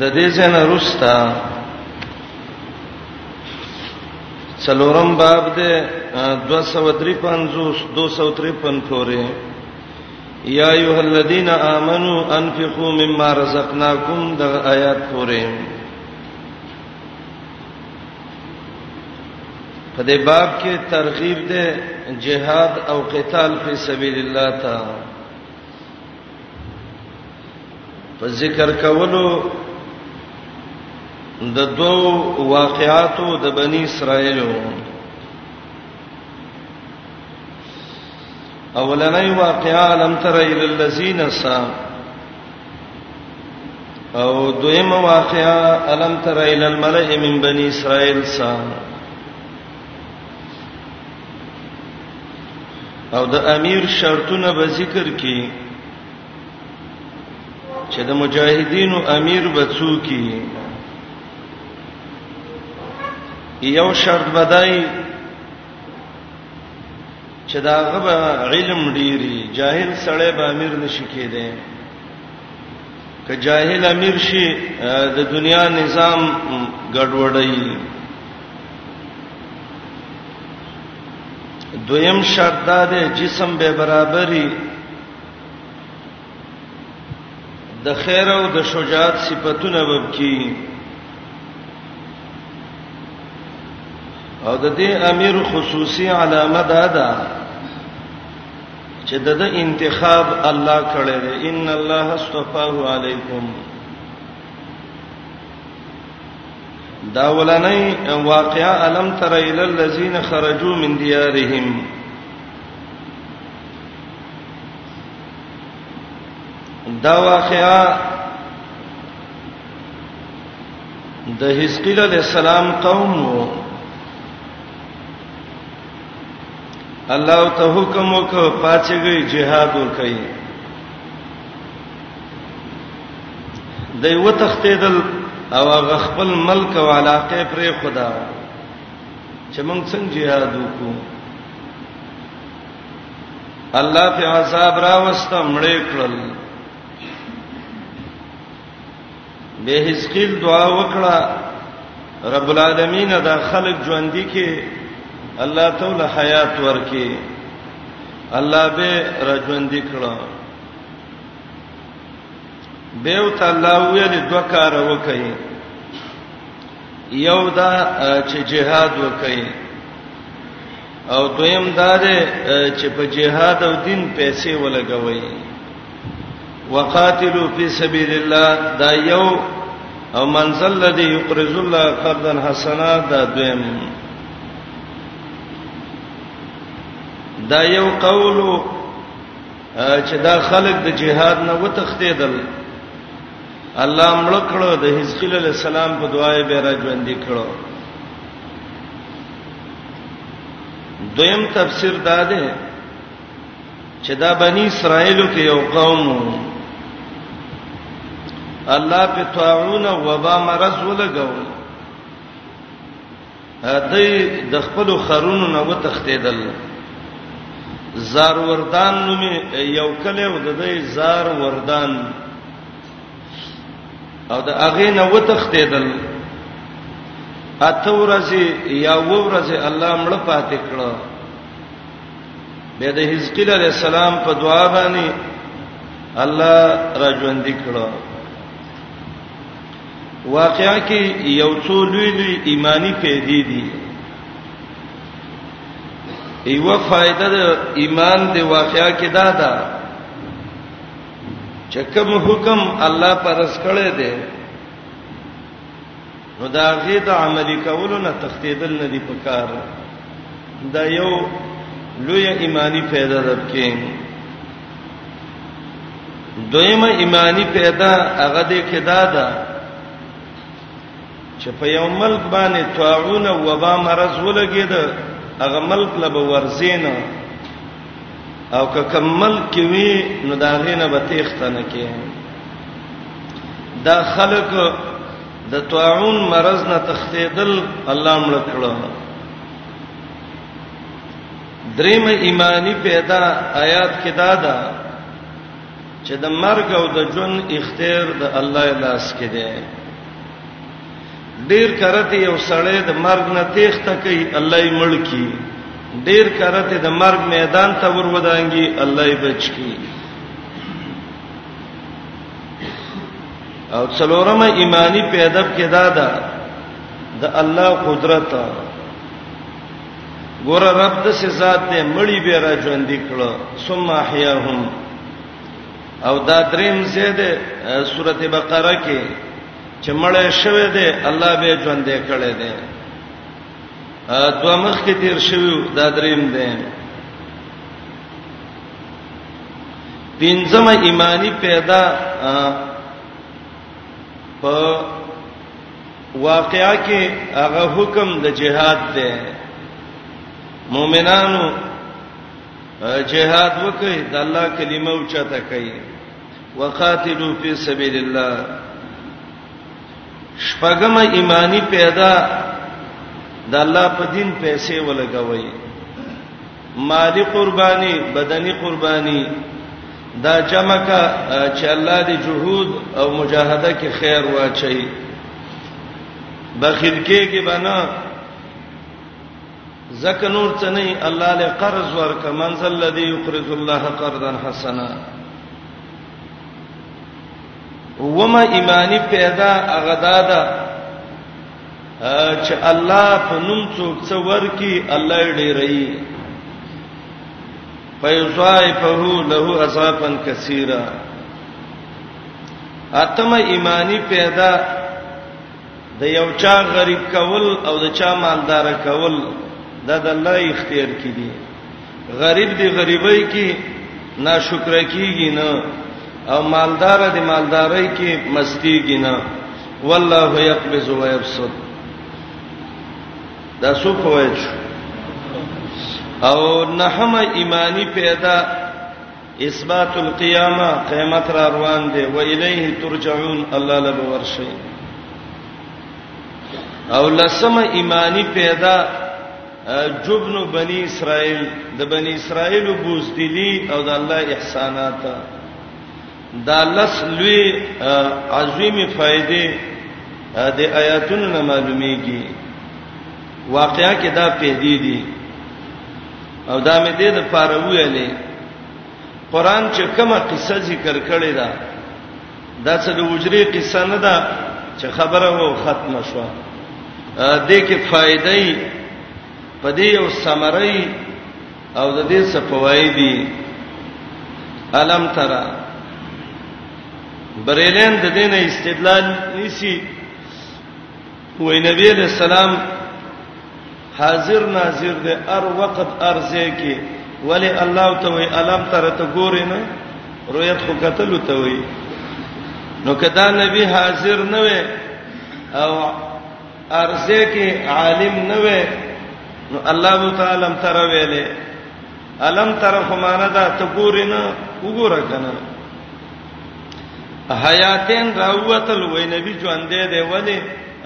د دې څنګه رستا څلورم باب ده 253 253 پورې یا ایه الذین آمنو انفقوا مما رزقناکم د آیات پورې په دې باب کې ترغیب ده جهاد او قتال فی سبیل الله تعالی په ذکر کولو د دوو واقعاتو د بنی اسرائیلو اولنۍ واقعا لم تر الى الذين سا او دویمه واقعا الم تر الى الملئ من بني اسرائيل سا او د امیر شرطونه به ذکر کی چې د مجاهدینو امیر بچو کی یو شرط بدای چې دا غب علم ډیری جاهل سړی به امیر نشی کېده که جاهل امیر شي د دنیا نظام ګډوډي دویم شرط دا دی جسم به برابرۍ د خیر او د شجاعت صفاتونه وبکی او د دې امیر خصوصي علامه دا ده چې د د انتخاب الله کړی دی ان الله استفاه علیکم دا ولنې واقعا الم تر ال الذين خرجوا من ديارهم دا واقعا د حزقیل علی السلام قوم وو الله ته حکم وکړ پاتېږي jihad وکړي دی وتختیدل او هغه خپل ملک او علاقه پرې خدا چې موږ څنګه jihad وکړو الله په عذاب راوست مړې کړل به حزقیل دعا وکړه رب العالمین دا خلق ژوندۍ کې الله تعالی حیات ورکي الله به را ژوندۍ کړه دیو ته الله ویل دوه کار وکړي یو دا چې جهاد وکړي او دویم دا ده چې په جهاد او دین پیسې ولګوي وقاتلو فی سبیل الله دا یو او منزل لدی یقرض الله قرضا حسنا دا دویم دا یو قولو چې دا خلک د جهاد نه وتښتیدل الله مړ کړو د حزقیل علی السلام په دعای به را ژوند کړو دویم تفسیر دا ده چې دا بنی اسرائیلو کې یو قوم الله په طاعون او وبا مرز ولګو دوی د خپل خرونو نه وتښتیدل زار وردان نومي یو کله و د دې زار وردان او د اغه نه وتښتیدل اته ورځې یا و ورځې الله مړ پاتې کړو به د حزقیل علی السلام په دعا باندې الله را ژوند کړو واقعا کې یو څو لوی لوی ایمانی پیدې دي ایو فائدہ د ایمان دی واقعا کې دا ده چې کوم حکم الله پرس کړی دی نو دا غي د عملي کولو نه تختیدل نه دی پکار دا یو لوی ایمانی فائدہ ده کې دویمه ایمانی پیدا هغه دې کې دا ده چې په یو ملک باندې طاعون او وبا مرز ولګید هغه ملک لب ورزین او که کوم ملک کې وی نو دا غینه به تختنه کې دا خلک د طاعون مرز نه تختیدل الله مړ کړو دریم ایمانی پیدا آیات کې دا ده چې د مرګ او د ژوند اختیار د الله لاس کې دی ډیر کرته یو سړی د مرګ نه تېښته کوي الله یې مړ کی ډیر کرته د مرګ میدان ته ور ودانګي الله یې بچ کی او څلورم ایمانی پیدا کې دا ده د الله قدرت ګور رب د سي ذات دې مړی به را ژوند کړو ثم احياهم او دا دریم زیاده سورته بقره کې چې مړی شوه دې الله به ژوند دې کړی دې دوه مخ کې تیر شوی دا دریم دې پنځمه ایمانی پیدا په واقعا کې هغه حکم د جهاد دی مؤمنانو جهاد وکړي د الله کلمه او چاته کوي وقاتلو فی سبیل الله شپږم ایمانی پیدا د الله په دین پیسې ولګوي مالی قرباني بدني قرباني دا جمع کا چې الله دې جهود او مجاهده کې خیر واچي بخیل کېږي بنا زکه نور څه نه الله له قرض ورک منزل الذي يقرض الله قرضا حسنا وما ایمانی پیدا اغدادا چې الله په نوم څوک څو ورکی الله ډیرای فیضائفه له اصحابن کثیره اتم ایمانی پیدا د یو چا غریب کول او د چا مالدار کول دا د الله اختیار کې دي غریب دی غریبۍ کې ناشکر کیږي نه او مالدار دی مالدارۍ کې مستیږي نه والله یقبض و یبسط دا څه کوی او نحم ایمانی پیدا اثبات القیامه قیامت را روان دی و الیه ترجعون الله له ورشي او لسمه ایمانی پیدا جبن بنی اسرائیل د بنی اسرائیل بوزدلی او د الله احسانات دا لس لوی عظیمه فائدې د آیاتونو نه معلومیږي واقعیا کې دا پیدې دي او دا مې دې د پاره ویلې قران چې کومه قصه ذکر کړې ده دا څه د وجري قصه نه ده چې خبره وو ختمه شو دې کې فائدې پدې او سمري او د دې څه فوائدې الم ترى بریلین د دینه استدلال نسی وای نبی علیہ السلام حاضر ناظر دی ار وخت ارزه کې ولی الله ته وی الم تر ته ګورې نه رؤیت خو قتل ته وی نو کدا نبی حاضر نه وي او ارزه کې عالم نه وي نو الله تعالی تر ویلې الم تر خمانه دا ته ګورې نه وګوره کنه حیاتین راوتل وې نبی ژوند دی ولی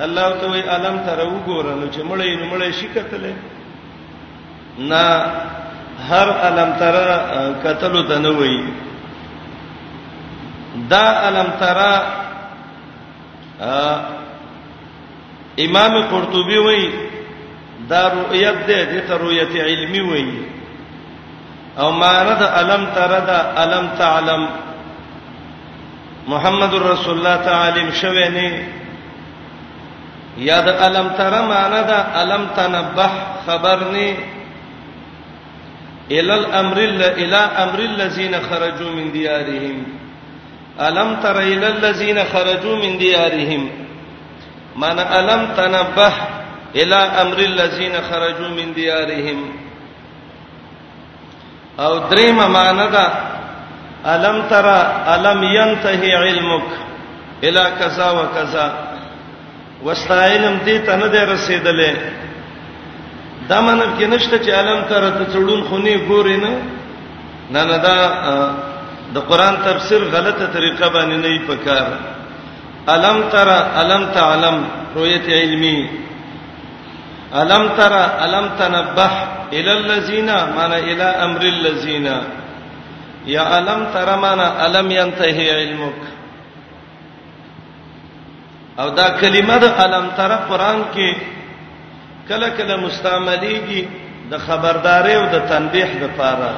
الله ته وی علم تر وګورنو چې مړې نو مړې شي کتلې نه هر علم تر کتلو ته نه وی دا علم تر امام قرطبي وایي دا رؤیت ده د ته رؤیت علمی وایي او معنی د الم تر دا الم تعلم محمد رسول الله تعالی شوه نه یا د الم تر معنی دا الم تنبه خبرنی الى الامر الى امر الذين خرجوا من ديارهم الم تر الى الذين خرجوا من ديارهم من الم تنبه الى امر الذين خرجوا من ديارهم او دریم معنی دا الم ترى الم ينتهي علمك الى كذا وكذا واستعلم دې ته نه دی رسیدلې دا معنی کې نشته چې الم ترى ته چړون خونی ګورې نه نه نه دا د قران تفسیر غلطه طریقه باندې نه پکاره الم تر الم تعلم رؤیت علمی الم تر الم تنبح الى الذين من الى امر الذين یا الم تر من الم ينتهي علمك او دا کلمه د الم تر قران کې کله کله مستعملېږي د خبردارۍ او د تنبیه لپاره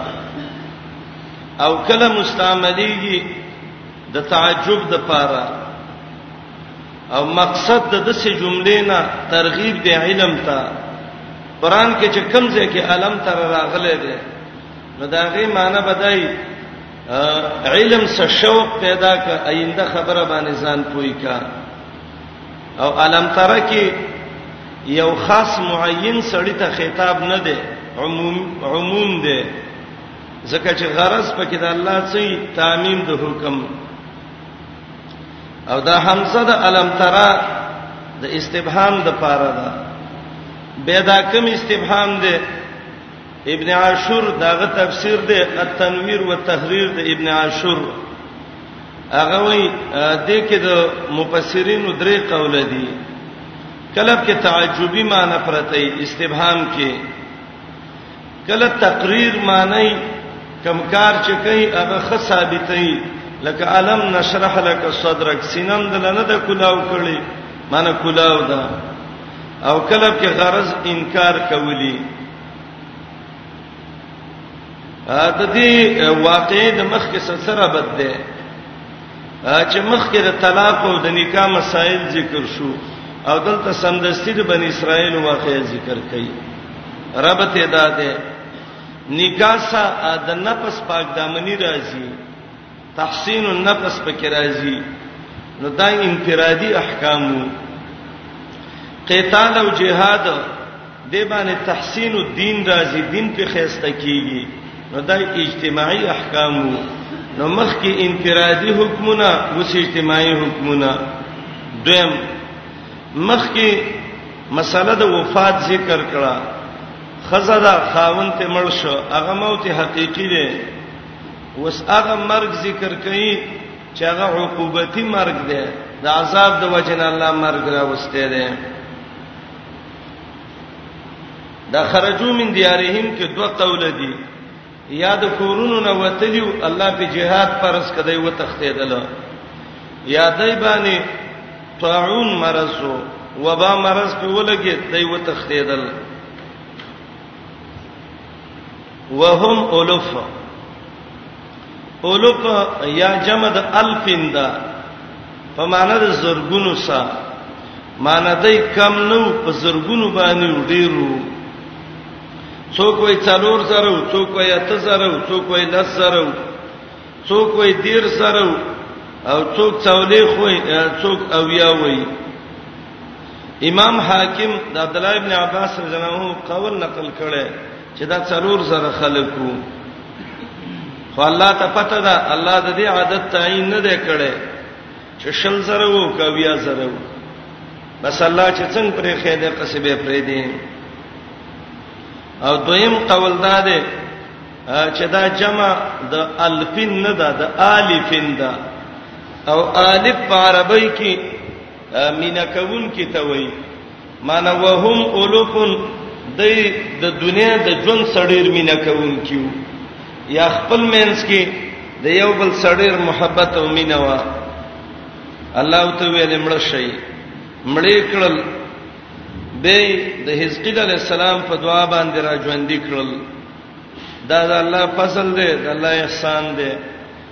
او کله مستعملېږي د تعجب لپاره او مقصد د دسه جملې نه ترغیب دی علم ته قران کې چې کوم ځای کې علم تر راغله دی نو دا غي معنی بدای علم سره شوق پیدا ک آینده خبره باندې ځان پوي کا او الم تر کې یو خاص معین سړی ته خطاب نه دی عموم عموم دی ځکه چې غرض پکې د الله څخه تعمیم د حکم او دا حمزه د الم تر د استبهام د پاره ده بيدا کم استبهام ده ابن عاشور داغه تفسیر ده التنویر والتحریر ده ابن عاشور هغه وی د کې د مفسرینو درې قول دي کله کې تعجبي معنی پرته استبهام کې کله تقریر معنی کمکار چې کوي هغه خ ثابتې لکه علم نشرح لك صدرك سینم دلنه د کلاو کړي معنی کلاو ده او کله کې غرض انکار کولی د دې واقعې د مخ کې سره بد ده چې مخ کې د طلاق او د نکاح مسائل ذکر شو او دلته سمدستي د بنی اسرائیل واقعې ذکر کړي ربط ادا ده نکاح سره د نفس پاک دامنی راځي تحسین النفس پکې راځي نو دا انفرادي احکامو قتال او جهاد د باندې تحسین الدین راځي دین په خسته کیږي نو دا اجتماعي احکامو نو مخکې انفرادي حکمونه اوس اجتماعي حکمونه دویم مخکې مسله د وفات ذکر کړه خزدا خاون ته مړ شو هغه موت حقيقي دی اوس هغه مرګ ذکر کړي چې هغه عقوبتي مرګ دی د عذاب د وجه نه الله مرګ راوسته دی دا خرجو من دیارهم کې دوه قول دي یا د کورونو نه وتلی او الله په جهاد پرس کده و تختیدل یا دای باندې طاعون مرزو وبا مرز په ولګي دای و تختیدل وهم الف الف یا جمع د الفین دا په معنی د زرګونو سره معنی دای کم نو په زرګونو باندې ډیرو څوک وای څلور سره څوک وای اته سره څوک وای لس سره څوک وای دیر سره او څوک څولې خو څوک اویا وای امام حاکم د عبد الله ابن عباس رضی الله عنه قول نقل کړي چې دا څلور زره خلکو خو الله ته پته ده الله د دې عادت تعین نه دی کړی چې شل زره وو کا بیا زره وو بس الله چې څنګه پرې خېده قصبه پرې دي او دویم قول دا دی چې دا جمع د الفین نه ده د الفین ده او الف په عربی کې مینا کون کې ته وایي معنی وهم الوفن دای د دنیا د ژوند سړیر مینا کوونکیو یا خپل مینس کې د یو بل سړیر محبت او مینا وا الله ته ویل مړ شي مړې کړل به د حزقیل علی السلام په دعا باندې را ژوند کړل دا د الله فضل دی د الله احسان دی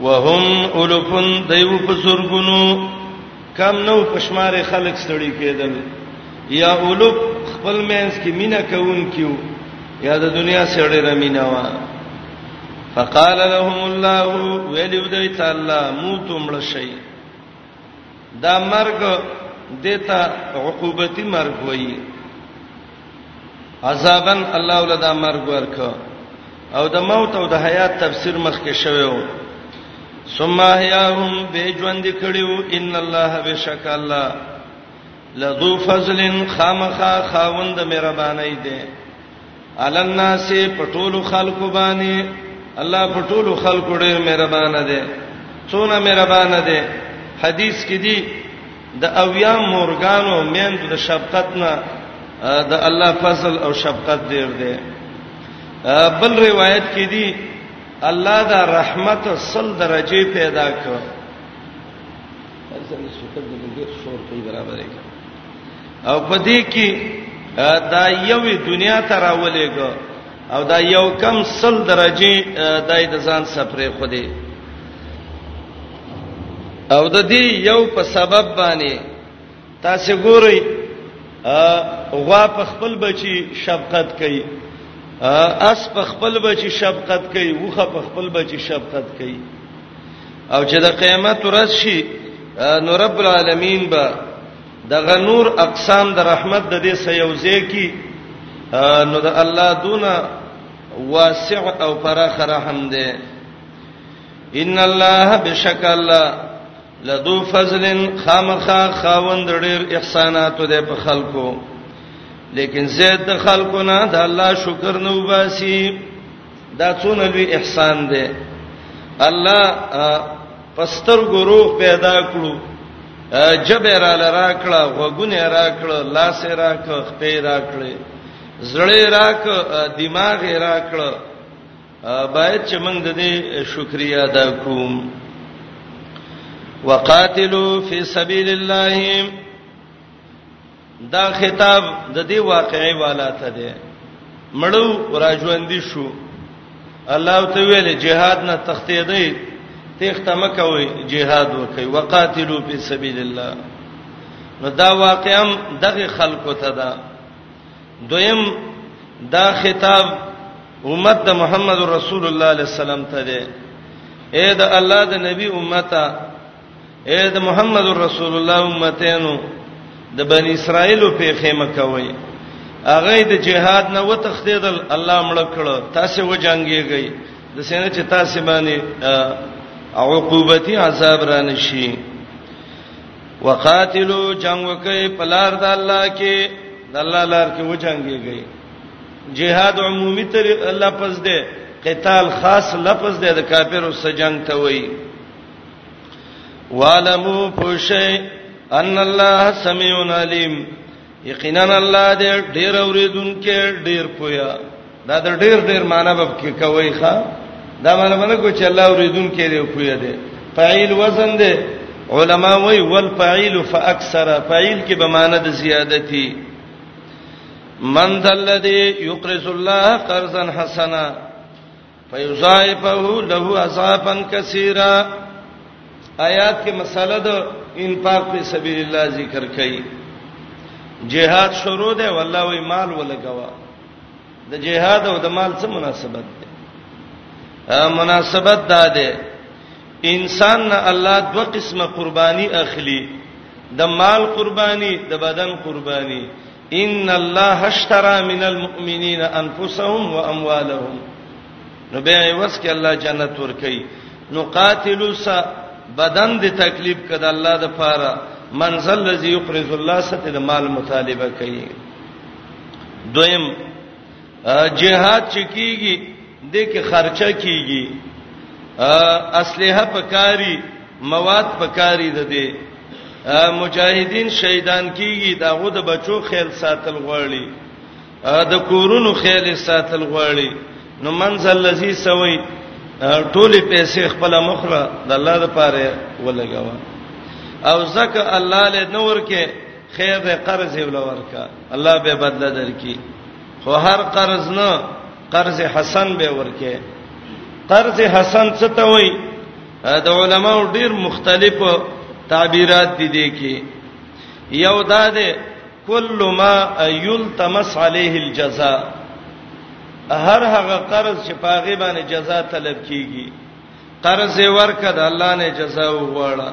وهم الفن دیو په سرګونو کم نو پښمار خلک سړی کېدل یا الف خپل مینس کې مینا کوون کیو یا د دنیا سړی را مینا وا فقال لهم الله ویلو دوی تعالی موتم لشی دا مرګ دته عقوبتي مرګ وایي عذابن الله ولدا مرګ ورک او د موت او د حیات تفسیر مخ کې شوی و ثم احیاهم به ژوند کړیو ان الله بشک الله لذو فضل خامخا خاوند مهرباني دی علی الناس پټول خلق باندې الله پټول خلق ډېر مهربان دی څونه مهربان دی حدیث کې دی د اویا مورګانو مین د شفقت نه د الله فضل او شفقت ډېر دی بل روایت کې دی الله دا رحمت سل درجه پیدا کړ ارسل شکر دې ډېر شور کوي برابرې کړ او په دې کې دا یوې دنیا ته راولېګو او دا یو کم سل درجه دای د ځان سفرې خو دې او د دې یو په سبب باندې تاسو ګورئ غوا په خپل بچي شفقت کوي اس په خپل بچي شفقت کوي وخه په خپل بچي شفقت کوي او چې د قیامت ورځ شي نو رب العالمین به د غنور اقسام د رحمت د دې سيوزې کی نو د الله دون واسع او فراخ رحم دی ان الله بشک الله لذو فضل خامخا خاوند ډېر احسانات دی په خلکو لیکن زید د خلکو نه د الله شکر نه وباسي دا څونه لوی احسان دی الله پستر ګورو پیدا کړو جبر علی راکړه وګونه راکړه لاس راکړه خپې راکړه زړه راکړه دماغ راکړه باید چې موږ د دې شکریا ادا کوم وقاتلو فی سبیل الله دا خطاب د دې واقعي والا ته دی مړو راجوندي شو الله ته ویل جهاد نه تختې دی تخته مکوي جهاد وکي وقاتلو په سبيل الله نو دا واقعم دغه خلکو ته ده دویم دا خطاب امت د محمد رسول الله صلی الله علیه وسلم ته ده اے دا الله د نبی امته اے د محمد رسول الله امتینو د بنی اسرائیل په خیمه کوي هغه د جهاد نه وتختیدل الله مړ کړ تاسو و جنگيږئ د سینې چې تاسو باندې عقوبتي عذاب را نشي وقاتلو جنگ وکي پلار د الله کې د الله لار کې و جنگيږئ جهاد عمومي تر الله پس ده قتال خاص لفظ ده د کافرو سره جنگ ته وایي وعلمو پوشی ان الله سميع عليم یقینا الله دې ډېر اوریدونکې ډېر پویا دا د ډېر ډېر معنی به کې کوي ښا دا معنی باندې کو چې الله اوریدونکې دې پویا دې فاعل وزن دې علما وی والفاعل فاکثر فاعل کې به معنی د زیادتی من ذلذي يقرض الله قرضا حسنا فیضاعفه له عذابا کثیرا آیات کې مسله ده انفاق په سبیل الله ذکر کړي جهاد شروع ده والله وی مال ولګوا د جهاد او د مال څه مناسبت ده مناسبت ده ده انسان نه الله دوه قسمه قرباني اخلي د مال قرباني د بدن قرباني ان الله اشترى من المؤمنين انفسهم واموالهم نو به ایوس کې الله جنت ورکي نو قاتلوا س بدن د تکلیف کده الله د پاره منزل الذي يقرض الله ست د مال مطالبه کوي دویم جهاد چکیږي د کې خرچه کیږي اسلحه پکاري مواد پکاري د دې مجاهدین شهیدان کیږي داغه د بچو خیال ساتل غواړي د کورونو خیال ساتل غواړي نو منزل لذي سوي ټولې پیسې خپل مخره د الله لپاره ولګاوه او زکه الله له نور کې خیر د قرض ولور کا الله به بدل درکې خو هر قرض نه قرض حسن به ورکه قرض حسن څه ته وای د علماو ډیر مختلف تعبیرات دي دي کې یو دا ده کل ما یلتمس علیه الجزاء هر هغه قرض چې پاغه باندې جزاء طلب کیږي قرض ورکړه د الله نه جزاء وغواړه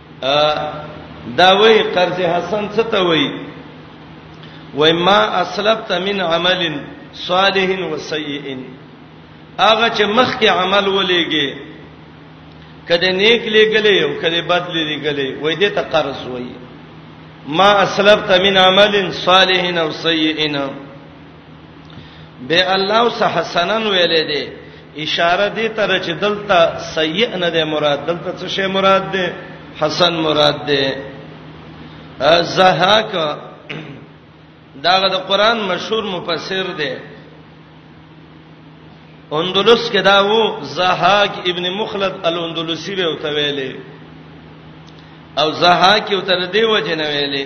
دا وای قرض حسن څه ته وای وای ما اسلفت من عمل صالح و سیئ هغه چې مخکې عمل ولېږي کله نیک لګلې او کله بد لګلې وای دې ته قرض وای ما اسلفت من عمل صالح او سیئ به الله وس حسنن ویلې دي اشاره دي تر چې دلته سیئ نه ده مراد دلته څه شی مراد ده حسن مراد ده زهاک داغه د قران مشهور مفسر دی اندلس کې دا وو زهاک ابن مخلد الاندلسی به وتویلې او زهاک یو تر دی وجه نه ویلې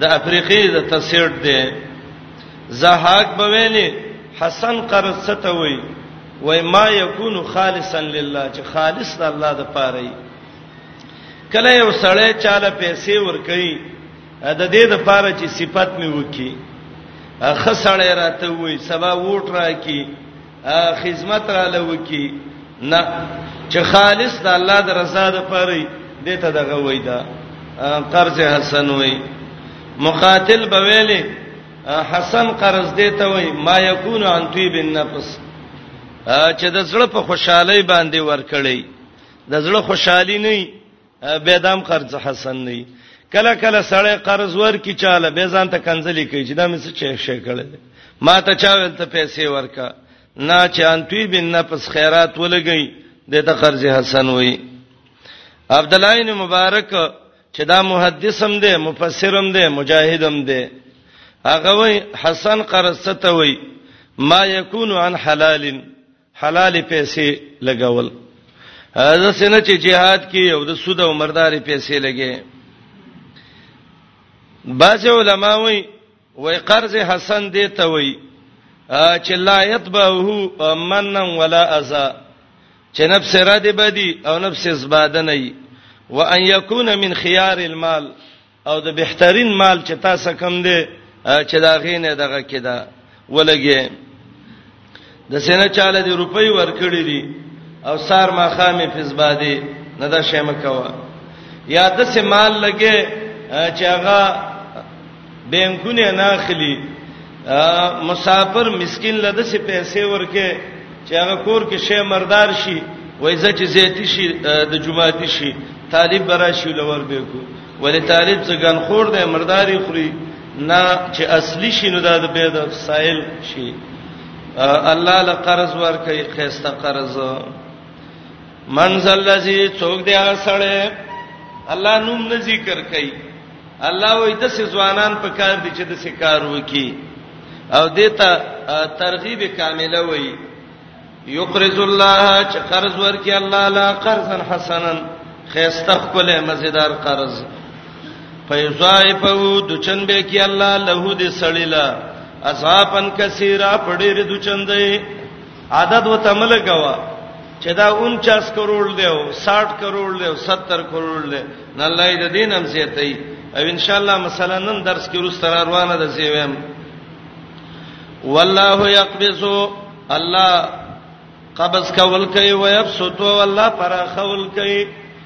د افریقې د تسیرت دی زهاک به ویلې حسن قرض څه ته وای وای ما یکون خالصا لله چې خالص د الله د پاره وي کله یو سړی چاله پیسې ور کوي د دې د پاره چې صفت می وکی خسړې راته وای سبا ووټ راکی خدمت را لوکي نه چې خالص د الله د رضا د پاره دې ته دغه وای دا قرض حسن وای مقاتل بویلې حسن قرض دې ته وای ما یکون عن طیب النفس چې د زړه په خوشحالي باندې ورکړي د زړه خوشحالي نه به دام قرض حسن نه کله کله سړی قرض ورکی چاله به ځان ته کنځلې کوي چې دا مې څه چه شي کړل ما ته چا ول ته پیسې ورکا نه چانتوی بن نفس خیرات ولګي د ته قرض حسن وای عبد الله بن مبارک چې دا محدث هم دی مفسر هم دی مجاهد هم دی هغه وای حسن قرض ته وای ما یکون عن حلال حلال پیسې لګول دا څنګه چې جهاد کې او د سود او مرداري پیسې لګي بعض علما وایي وای قرض حسن دی ته وایي چې لا یتبعه من ولا ازا چې نفس را دی بدی او نفس زباده نه وي وان یکون من خيار المال او د بهترین مال چې تاسو کم دی چې دا غینه دغه کده ولګي د سینه چاله دی روپۍ ورکړي دي او سار ما خامې فزبادي نه دا شیمه کوا یا د سه مال لګي چې هغه بینکونه نه اخلي مسافر مسكين لده سه پیسې ورکه چې هغه کور کې شی مردار شي وای زچ زیتی شي د جمعاتی شي طالب برا شي لور به کو ولې طالب څنګه خور دی مرداري خوري نه چې اصلي شي نو د به د سائل شي الله له قرض ورکي خيسته قرض منزل الذي څوک دی هغه سره الله نوم نه ذکر کوي الله وې د سې ځوانان په کار دي چې د سې کار وکي او دته ترغیب کامله وې یقرض الله چې قرض ورکي الله لا قرضا حسنا خيسته کوله مزیدار قرض فیضائفه د چن به کې الله له دې سړیلا اصحابن کثیره پډېر د چن دی عدد وته ملګوا چې دا 49 کروڑ دی او 60 کروڑ دی او 70 کروڑ دی نه الله دې دین هم زیاتې او ان شاء الله مثلا نن درس کې روس تر روانه ده زیوم والله یقبض الله قبض کول کوي او یبسط والله پر خول کوي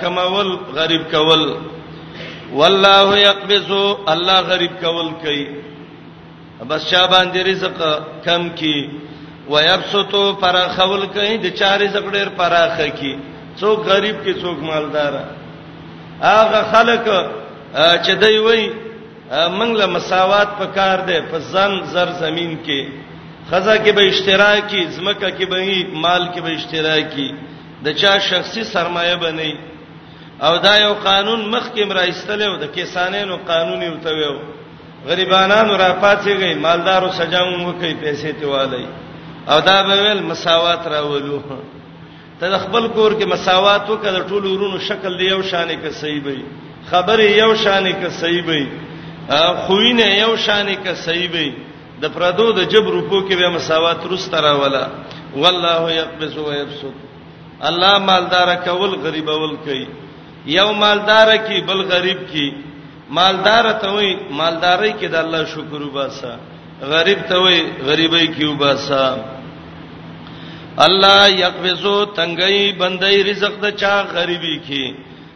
کمول غریب کول والله يقبض الله غریب کول کوي بس چا باندې رزق کم کی ويبسطو پر خول کوي د چا رزق ډېر پراخه کی څوک غریب کی څوک مالدار هغه خلک چې دوی وای موږ له مساوات په کار ده په ځن زر زمين کې خزا کې به اشتراکي زمکه کې به مال کې به اشتراکي د چا شخصي سرمایه بنئ او دا یو قانون مخکې مرایستل او د کیسانینو قانوني او تویو غریبانو را پاتېږي مالدارو سجاو وکي پیسې تیوالي او دا به ویل مساوات راولو ته د خپل کور کې مساوات وکړه د ټولو ورونو شکل دی یو شانې کې صحیح وي خبرې یو شانې کې صحیح وي خوینه یو شانې کې صحیح وي د پردو د جبر روپو کې به مساوات رسته راولا والله يقبض ويبسط الله مالدار کول غریب ول کوي یو مالدار کی بل غریب کی مالدار ته وای مالداري کې د الله شکر وباسا غریب ته وای غریبي کې وباسا الله يقبضو تنگي بندي رزق د چا غریبي کې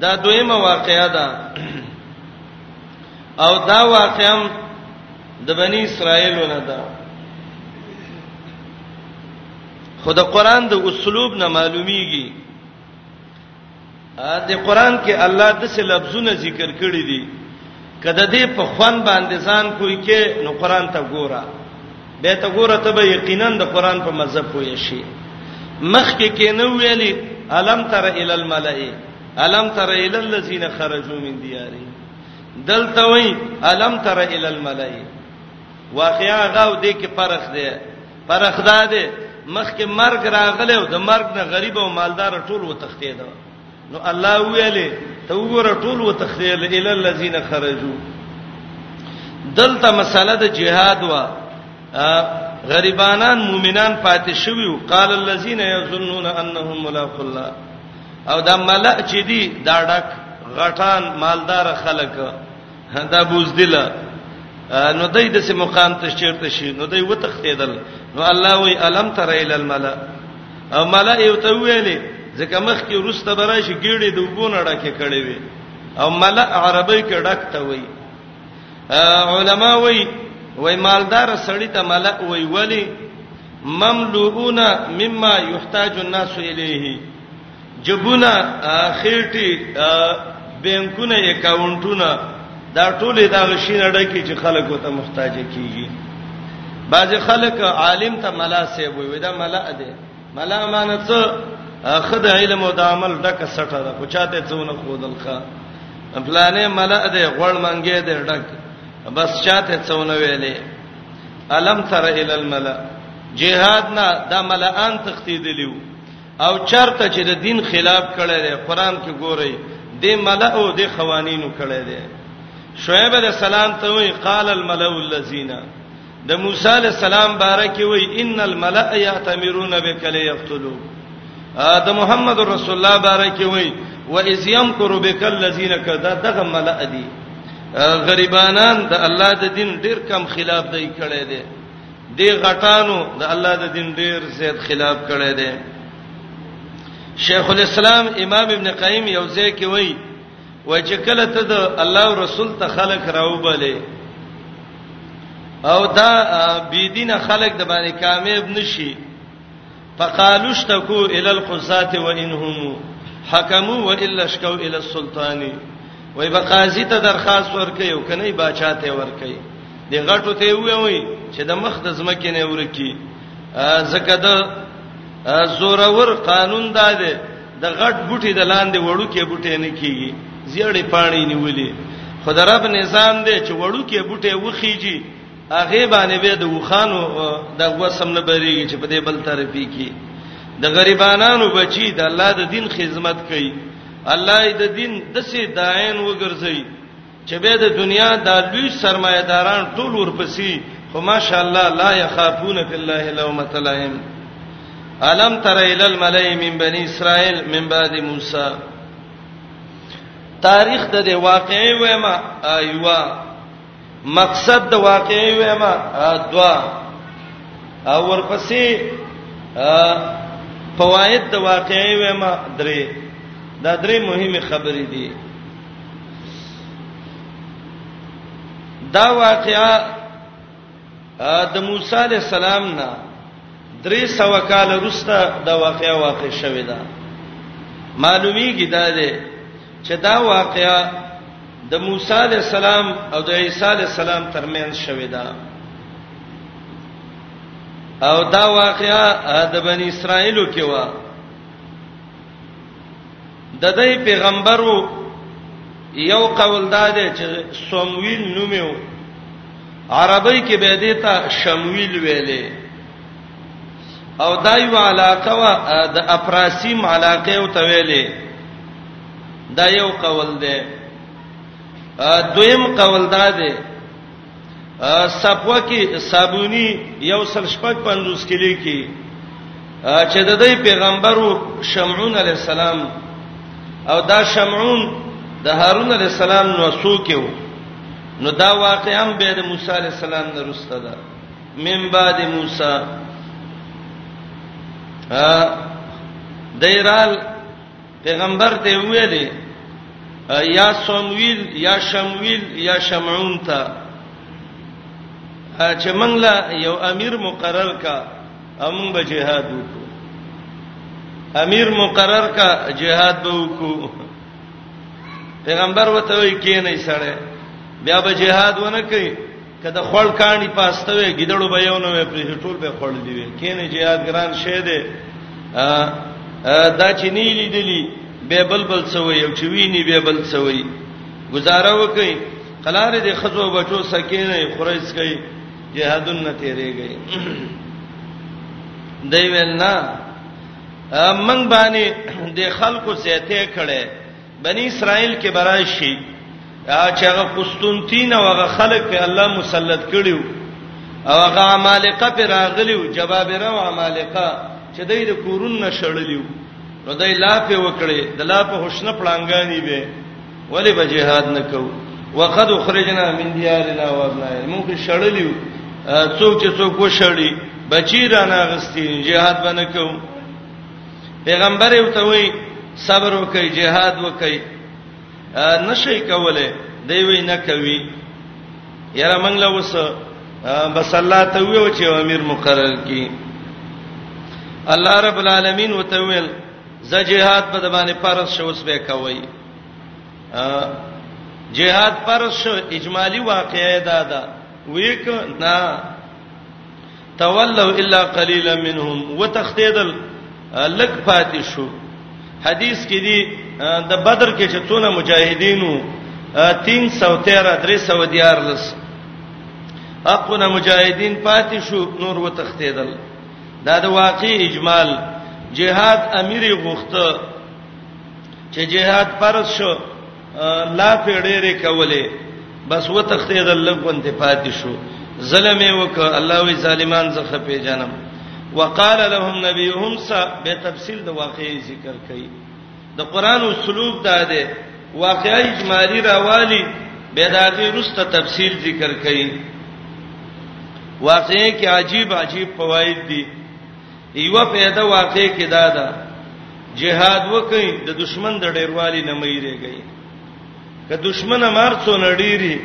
دا دویمه واقعیا ده او دا واقعم د بنی اسرائیلو نه ده خو د قران د اسلوب نه معلومیږي د قران کې الله د څه لفظونه ذکر کړی دي کده دې په خوان باندې ځان کوی کې نو قران ته ګوره به ته ګوره ته به یقینا د قران په مذهب پوي شي مخ کې کې نو ویلي الم تر ال الملائ الم تر ال الذين خرجوا من ديارهم دلته وای الم تر ال الملائ واقعا غاو دې کې فرق دی فرق دا دی مخکې مرګ راغله او د مرګ نه غریب او مالدار ټول وتښتیدل نو الله ویلې ته وګوره ټول وتخیل ال الذین خرجوا دلته مسله د جهاد وا غریبانان مؤمنان پاتې شویو قال الذين يظنون انهم ملاق الله او دا ملأ چې دي دا ډک غټان مالدار خلک دا بوزدل نو دای د سه مقام ته چیرته شي نو دای وتختیدل نو الله وی الم تر ال الملا او ملا یو ته ویلې ځکه مخ کې روسته برای شي ګیړې د وګونه ډکه کړې وي او ملا عربی کې ډک ته وی علما وی وای مالدار سړی ته ملا وی ولی مملوؤنا مما یحتاج الناس الیه جبونه خېټي بانکونه اکاونټونه دا ټولې دا غشینه ډکه چې خلک وته محتاج کیږي بعض خلک عالم ته ملا سی وي دا ملا ده ملا معنی څه خد علم او د عمل ډکه سټه ده خو چاته څونه خودل ښه پلانې ملا ده غړ منګې ده ډک بس چاته څونه ویلې الم تر ال الملا جهاد نه د ملان تختیدلیو او چرته چې د دین خلاف کړي دی قران کې ګوري د ملأ او د قوانینو کړي دی شعیب علیہ السلام ته وی قال الملأ الذین د موسی علیہ السلام بارکه وی ان الملأ یاتمرون بک لیقتلوا د محمد رسول الله بارکه وی و اذ یمکر بک الذین کذا دغه ملأ دی غریبانان د الله د دین ډیر کم خلاف دی کړي دي دی غټانو د الله د دین ډیر زیات خلاف کړي دي شیخ الاسلام امام ابن قیم یو ځای کې وایي و چې کله ته د الله او رسول ته خلق راوبلې او دا بی دینه خلق د باندې کامیاب نشي فقالوا اشتكوا الى القضاة وانهم حكموا والا اشكوا الى السلطان وای به قاضي ته درخواست ورکي او کني باچا ته ورکي د غټو ته وی وی چې د مخ د زمکه نه ورکی زکه د زورور قانون دا دی د غټ بوټي د لاندې وړو کې بوټي نه کیږي زیړې پانی نیولې خدای رب نظام دی چې وړو کې بوټي وخیږي هغه باندې به د وخانو د غوسم نه بریږي چې په دې بل طرفي کې د غریبانو بچي د الله د دین خدمت کوي الله د دین د سي داین وګرځي چې به د دنیا د لوی سرمایداران ټول ورپسې خو ماشاءالله لا يخافون في الله لومۃ لائم الم تر الى الملئ من بني اسرائيل من بعد موسی تاریخ د واقعي وېما ایوا مقصد د واقعي وېما دوا او ورپسې فواید د واقعي وېما درې دا درې مهمه خبرې دي دا واقعا د موسی علی السلام نه درې سو کال وروسته دا واقعا واقع شوې ده معلومیږي دا ده چې دا واقعا د موسی علی السلام او د عیسی علی السلام ترمنځ شوې ده او دا واقعا د بنی اسرائیلو کې و د دې پیغمبرو یو قول دا دی چې سمویل نومو عربی کې به دې ته شمویل ویلې او دا یو علاقه وا د افراسیم علاقه او تویلې دا یو قول دی دویم قول دا دی صفوه کې صابونی یو سل شپږ پنځوس کلی کې چې د دې پیغمبرو شمعون علی السلام او دا شمعون د هارون علی السلام نو سوکیو نو دا واقعا به د موسی علی السلام نه رسته ده من بعد موسی ا دیرال پیغمبر ته ویلې یا سمویل یا شمویل یا شمعون ته چې موږ لا یو امیر مقرر کا امون به جهاد وکړو امیر مقرر کا جهاد به وکړو پیغمبر وته وی کینې سره بیا به جهاد ونه کوي که د خړ کانی پاستوي ګیدړو به یو نوې پرې ټول به خړل دی کینې چې یاد ګران شه دی دا چې نه لیدلی به بلبل سوي او چې ویني به بل سوي گزاره وکي قلار دې خزو بچو سکینه خریس کوي جهادن نه تیرېږي دی ویل نه من باندې د خلکو سیته کړي بنی اسرائیل کې برای شي چې هغه قسطنطین او هغه خلک په الله مسلط کړیو او هغه عمالقه پر راغلیو جبابره او عمالقه چې دای د کورون نشړلیو نو دای لا په وکړي د لا په حسن پړانګانی به ولی به jihad نکو وقد خرجنا من ديارنا وابنائنا موږ شړلیو څوک چې څوک وشړي بچی را ناغستی jihad باندې کوم پیغمبر یو ته وی صبر وکي جهاد وکي نشي کوله دی وی نه کوي یاره موږ له وس بس الله ته ویو چې امیر مقرر کی الله رب العالمین وتویل ز جهاد په باندې فرض شو اوس به کوي جهاد فرض شو اجمالی واقعې ده دا ویک نه تولوا الا قليلا منهم وتختیدل لک پاتې شو حدیث کې دی د بدر کې چې څونه مجاهدینو 313 300 دیار لس اقونه مجاهدین پاتې شو نور وتختیدل دا د واقع اجمال جهاد امیر غوښته چې جهاد فرض شو لا پیډېره کوله بس و تختید الله غونته پاتې شو ظلم وک الله وی ظالمان زخه پیجنم وقال لهم نبيهم س به تفصیل د واقعي ذکر کړي د قران اسلوب دا دی واقعي اجمالی راوالي به دا غي رسته تفصیل ذکر کړي واقعي کې عجیب عجیب فواید دي یو پیدا واقع کې دا ده جهاد وکي د دشمن د ډیروالي نه مېریږي که دشمن مارڅو نډيري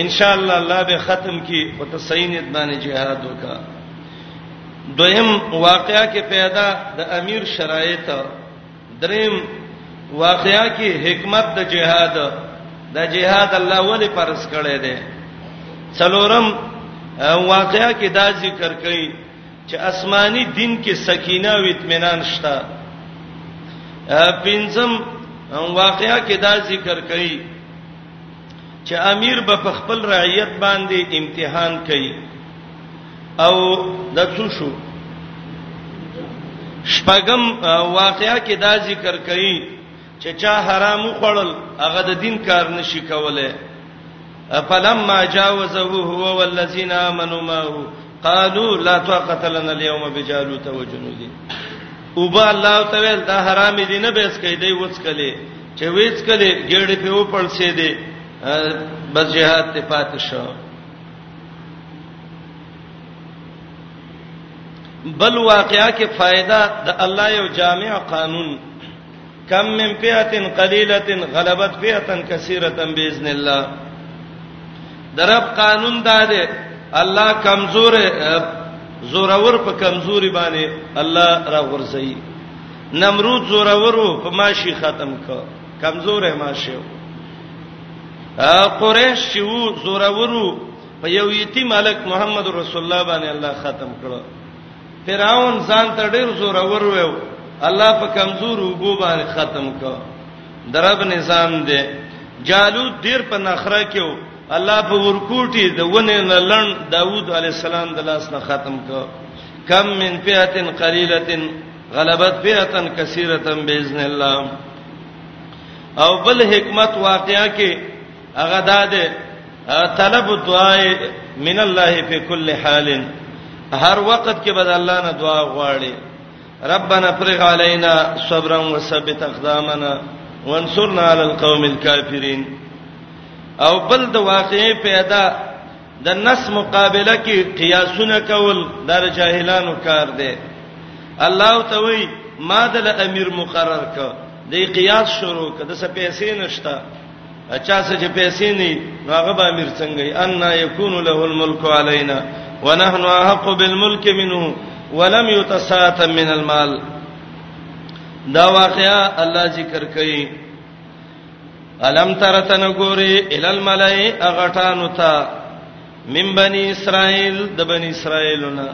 ان شاء الله الله به ختم کی او تسینت باندې جهاد وکا دویم واقعیا کې پیدا د امیر شرایط دریم واقعیا کې حکمت د جهاد د جهاد الله ولې فرض کړی دی څلورم واقعیا کې دا ذکر کړي چې آسماني دین کې سکینه او اطمینان شته پنځم واقعیا کې دا ذکر کړي چې امیر به په خپل رعیت باندې امتحان کوي او د څه شو شپږم واقعیا کې دا ذکر کړي چې چا حرام خوړل هغه د دین کار نشي کوله فلما جاوزه هو والذین آمنوا معه قالوا لا طاقه لنا اليوم بجالوت وجنوده وبا الله تعالی دا حرام دي نه بیس کوي دی وڅکلې چې وڅکلې ګړې په وپړ سي دي بس جهاد ته پات شو بل واقعیا کې فائدہ د الله یو جامع قانون کم من فئه قلیله غلبت فئه کثیره باذن الله درب قانون دا دی الله کمزور زورور په کمزوري باندې الله را غورځي نمرود زورورو په ماشي ختم کو کمزورې ماشي قریش چې وو زورورو په یو یتیم ملک محمد رسول الله باندې الله ختم کړو فرعون ځان ته ډیر زور اور ویو الله په کمزور وبو باندې ختم کو درب نظام دی جالوت ډیر په نخره کېو الله په ورکوټي د ونه نه لړن داوود علی السلام د لاس نه ختم کو کم من فئه قلیله غلبت فئه کثیره باذن الله او بل حکمت واقعا کې هغه دا ده طلب دعای من الله فی کل حال هر وخت کې بد الله نه دعا غواړي ربنا فرغ علينا صبرا وثبت اقدامنا وانصرنا على القوم الكافرين او بل د واقعې پیدا د نس مقابله کې قیاسونه کول د جاهلانو کار دی الله ته وی ما د امیر مقرر ک د قیاس شروع ک د سپېسې نشتا اچا څه چې پیسې نه نو هغه به امیر څنګه ای ان یکون له الملک علینا ونحن احق بالملک منه ولم يتسات من المال دا واقعا الله ذکر کوي الم ترتن ګوري ال الملائ اغټانو تا من بني اسرائيل د بني اسرائيلنا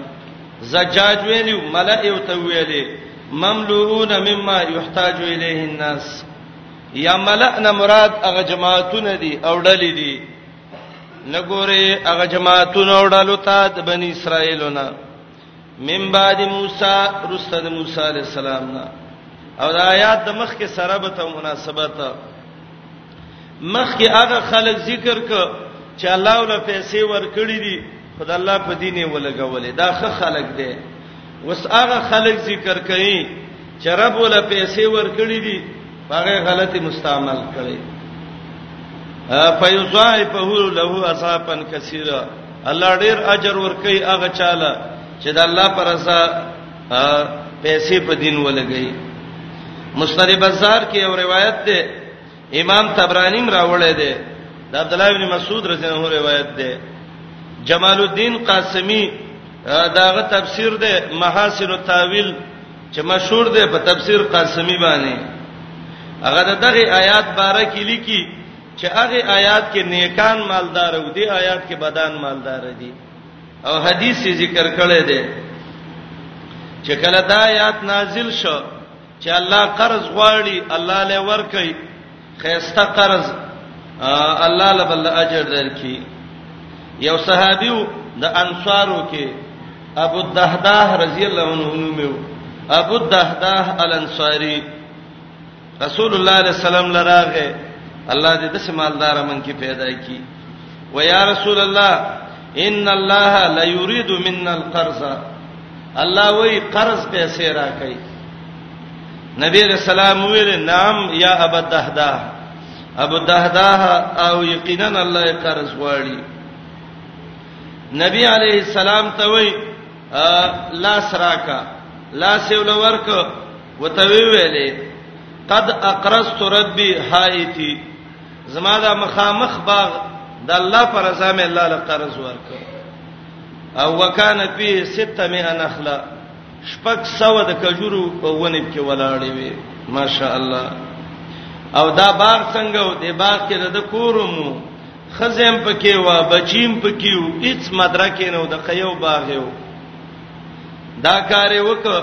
زجاج ویلو ملائ او ته ویلې مملوون مما يحتاج اليه الناس یا ملأنا مراد هغه جماعتونه دي او ډلې دي نګوري هغه جماعتونه او ډلو ته د بنی اسرائیلونه من بعد موسی رسته د موسی علی السلام نه او د آیات د مخ کې سره به ته مناسبت مخ کې هغه خلک ذکر ک چې الله ول پیسې ورکړي دي خدای الله په دینه ولګولې دا خه خلک دی وس هغه خلک ذکر کوي چې رب ولا پیسې ورکړي دي هغه غلطي مستعمل کړي فیصائفه له اصحابا کثیره الله ډیر اجر ورکړي هغه چاله چې د الله پر رضا پیسې په دین ولګي مستری بازار کې یو روایت ده امام تبرانی راوړی دی د عبد الله ابن مسعود رضی الله عنه روایت دی جمال الدین قاسمی داغه تفسیر دی محاسن التاویل چې مشهور دی په تفسیر قاسمی باندې هغه دغه آیات باره کې لیکي چې هغه آیات کې نیکان مالدار او دی آیات کې بدان مالدار دي او حدیث ذکر کړی دی چې کله دا آیات نازل شو چې الله قرض غواړي الله له ورکي خيسته قرض الله له بل اجر درکې یو صحابیو د انصارو کې ابو الدحداه رضی الله عنه نومو ابو الدحداه الانصاری رسول الله علیه السلام لراغه الله دې د سمالدار من کې پیدا کی و یا رسول الله ان الله لا يريد منا القرض الله وی قرض پیسې راکړي نبی رسول الله ویل نام یا ابو الدهدا ابو الدهدا او یقینا الله قرض غواړي نبی علیہ السلام ته وی لا سراکا لا سیول ورک وتوی ویلې قد اقرضت ربي حائتي زما دا مخامخ باغ د الله پر رضا مې الله له قرض ورکړ او وکانه فی 600 نخله شپږ سو د کجورو په ونه کې ولاړې وي ماشاء الله او دا باغ څنګه و دې باغ کې د کورمو خزم پکې و بچیم پکې و هیڅ مدرکې نه و د خیو باغ یو دا کار وکړ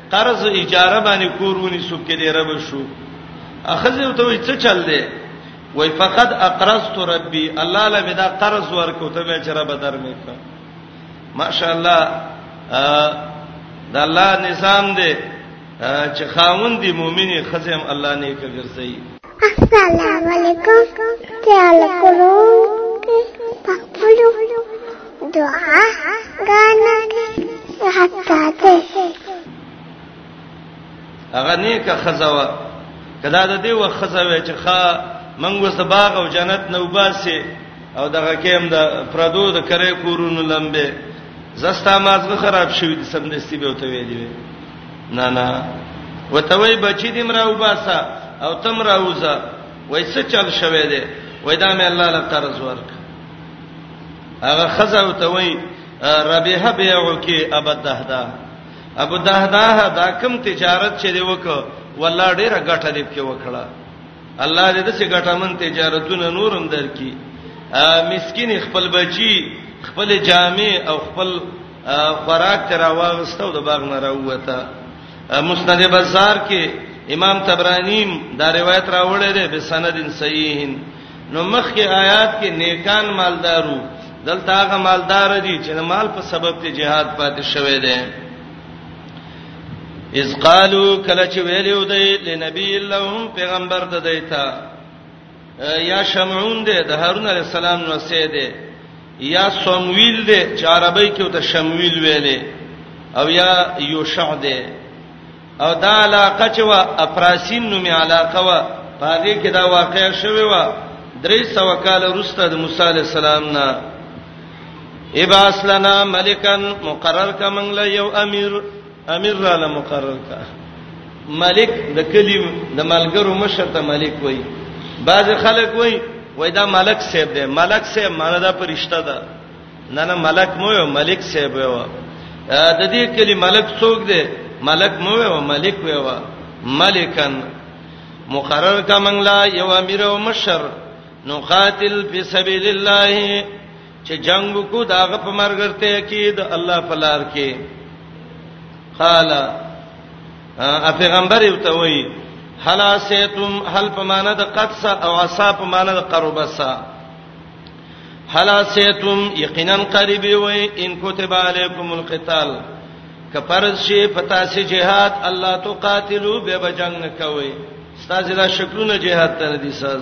قرض اجاره باندې کورونی سو کې دې رب شو اخزه ته وي څه چل دی وای فقط اقرضت ربي الله له بدا قرض ورکو ته به چر بدر مې کړ ماشاء الله د الله نظام دی چې خاوند دی مؤمنه خزم الله نیک ګرځي السلام علیکم تعال کولو پخپلو دعا غانا حتا ته هغه نیکه خزوا کدا د دې وخت خزوا چې ښا منګ وس باغ او جنت نو باسي او دغه کېم د پردو د کرې کورونو لمبه زستا مازغه خراب شوی د سمدستي به وته ویلی وی نه نه وتوي بچی دې مراو باسا او تم راوزه وای څه چل شوه دې وای دا مې الله له قرض ورک هغه خزه وتوي ربیه بیعو کې ابد دهدا ابو دهدا دا کم تجارت چې دی وکړه والله ډیره ګټه دې کې وکړه الله دې د څه ګټه من تجارتونه نورم درکې مسکین خپل بچی خپل جامع او خپل خوراک تر واغستو د باغ نه راوته مسند بازار کې امام تبرانی دا روایت راوړی دی به سندین صحیح نو مخکې آیات کې نیکان مالدارو دلته هغه مالدار دي چې مال په سبب ته jihad پاتې شوی دی اذ قالو کله چې ویلو دی لنبی اللهم پیغمبر د دیتا یا شمعون دی د هارون علی السلام نو سه دی یا سمویل دی چې عربی کې وته شمویل ویلې او یا یوشع دی او دا علاقه چې وا افراسین نومي علاقه وا پاره کې دا واقع شوه وا درې سو کال وروسته د موسی علی السلام نه اباس لنا ملکن مقرر کمنګ له یو امیر امیر را لمقرر کا ملک د کلی د ملګرو مشر ته ملک وای بعض خلک وای وای دا ملک صاحب دی ملک صاحب معنی دا پرشتہ ده نه نه ملک مو یو ملک صاحب یو د دې کلی ملک څوک دی ملک مو یو ملک یو ملکن مقرر کا منګلا یو امیر او مشر نو قاتل فی سبیل الله چې جنگ وکړو داغه په مرګرته کې د الله په لار کې قال ا پیغمبر یو ته وای هلا سیتم هل په معنا د قدس او عصا په معنا د قربسا هلا سیتم یقینا قریب وای ان کتب علیکم القتال کفرز شي پتا سي جهاد الله تو قاتلو به بجنګ کوي استاد دا شکلونه جهاد ته دي ساز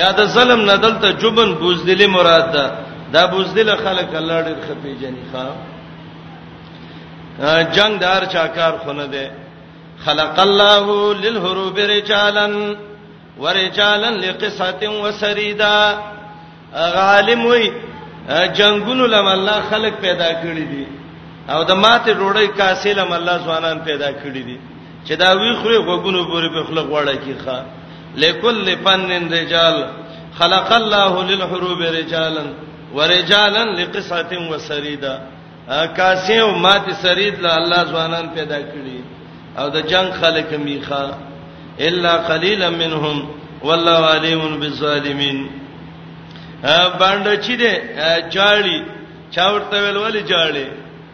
یا د ظلم نه دلته جبن بوزدلی مراد ده دا بوزدل خلک الله ډېر خپې جنې ښا جنگ دار چا کار خونه ده خلق الله للحروب رجالا ورجالا لقصه وسريدا عالم وي جنگونو لم الله خلق پیدا کړی دي او د ماته ډوړی کاسې لم الله ځوانان پیدا کړی دي چې دا وی خوري غوګونو پورې په خلق وړه کیخه لکل فن رجال خلق الله للحروب رجالا ورجالا لقصه وسريدا کاسه او مات سرید له الله ځوانان پیدا کړی او د جنگ خلک میخه الا قليلا منهم والله عليم بالظالمين باندې چې ده جاړي چاورته ویل ولې جاړي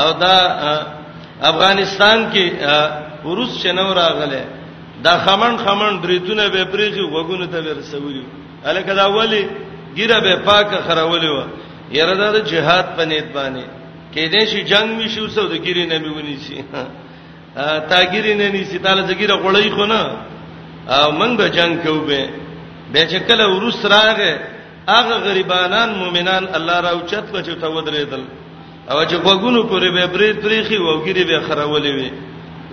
او دا افغانستان کې روس چې نو راغله دا خمن خمن بریتونه به پریږي وګونه ته ورسولي الکه دا ولی ګیره به پاکه خراولې و یره دا جهاد په نیت باندې کې دې شي جنگ می شو سو د ګیرې نه میونی شي تا ګیرې نه ني سي تعالی زګیره غړی خو نه او من به جنگ کوو به به چې کله ورس راغې هغه غریبانان مؤمنان الله راوچت کچو ته ودرېدل او چې غوګونو پورې به برید پریخي او ګيري به خرولې وي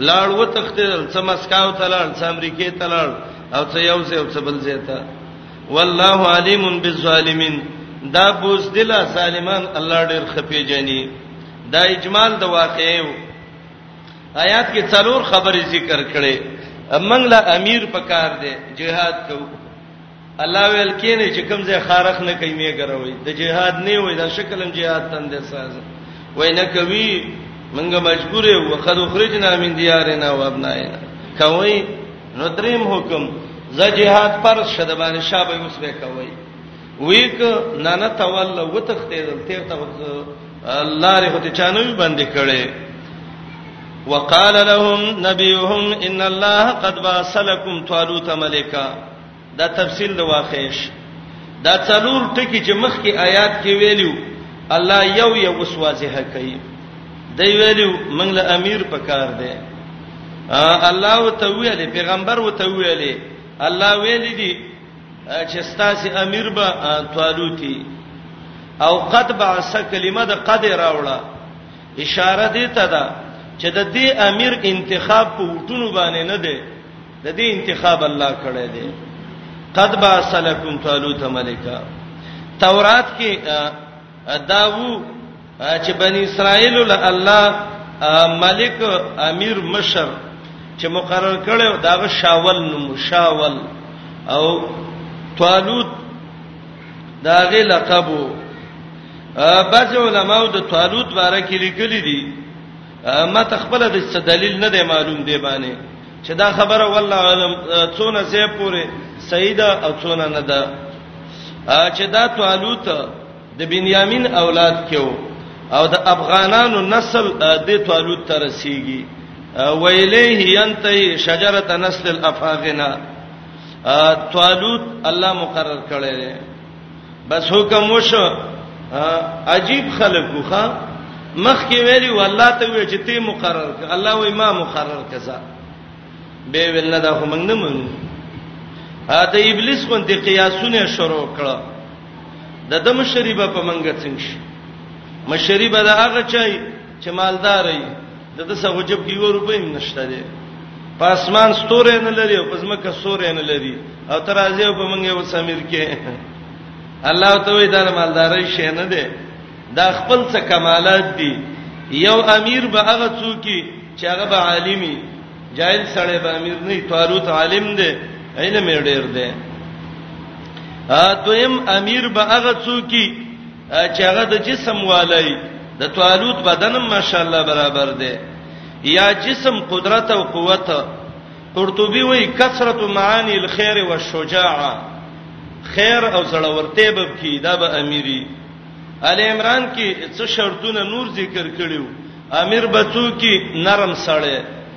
لاړ و تختل څه مسکاو تلل څه امریکې تلل او څه یو څه او څه بل ځای ته والله علیم بالظالمین دا بوز دلا ظالمان الله ډیر خپې جنې دا اجمال د واقعو آیات کې څلور خبرې ذکر کړي امنګ لا امیر پکار دی جهاد کوو الله ویل کینې چې کوم ځای خارخ نه کوي مې ګروي د جهاد نه وي دا شکلم جهاد تند ساز وای نه کوي منګه مجبور یو وقد خرجنا من دیارنا و ابنائنا کوي نو دریم حکم ز جهاد پر شد باندې شابه اوس به کوي ویک نه نه تول و تختید تیر ته الله ری هته چانوي باندې کړي وقال لهم نبيهم ان الله قد باسلكم طالوت ملکا دا تفصیل د واقعش دا څلور ټکی چې مخکې آیات کې ویلو الله یو یو اوس واضح کوي دی ویلو موږ له امیر پکار دی الله وتعالى پیغمبر وتعالى الله ویل دي چې ستاسو امیر به طالوتی او قد بعث کلمه د قد راوړه اشاره دې ته ده چې د دې امیر انتخاب په وټونو باندې نه دی د دې انتخاب الله کړی دی قد باسلکم طالوت ملکا تورات کې داوو چې بنی اسرائیل له الله ملک امیر مشر چې مقرر کړو داغه شاول نوم شاول او طالوت داغه لقب بعض علماو د طالوت باره کې لیکلي دي ما تخپل د دلیل نه دی معلوم دی باندې چې دا خبره والله علم څونه زه پوره سید او څونه نه ده چې دا طالوت د بنیامین اولاد کېو او د افغانانو نسل د طالوت تر رسیږي ویلیه ینتهی شجره نسل الافاغنا طالوت الله مقرر کړی دی بس حکم وشو عجیب خلکو ښا مخ کې ویلی والله ته وی چې تی مقرر ک الله وی ما مقرر کزا به ویل نه دا خو موږ نه منو ا د ابلیس باندې قیاسونه شروع کړه د دم شریبه په منګه څنګه شي مشریبه دا هغه چای چې مالدار وي د د څه وجب کې یو روپۍ هم نشته دی په اسمان ستورې نه لري او په ځمکه ستورې نه لري او تر ازیو په منګه وسمیر کې الله ته وی دا مالداري شي نه دی دا خپل څه کمالات دي یو امیر به هغه څوک چې هغه به عالمي جاهل سړی به امیر نه طالوت عالم دی علم ډیر دی ا دویم امیر به هغه څوک چې هغه د جسم والي د طالوت بدن ماشاءالله برابر دی یا جسم قدرت او قوت قرطبي وایي کثرت معانی الخير والشجاعه خیر او زړورته به کی دا به اميري ال عمران کې څه شرطونه نور ذکر کړیو امیر بچو کې نرم سړی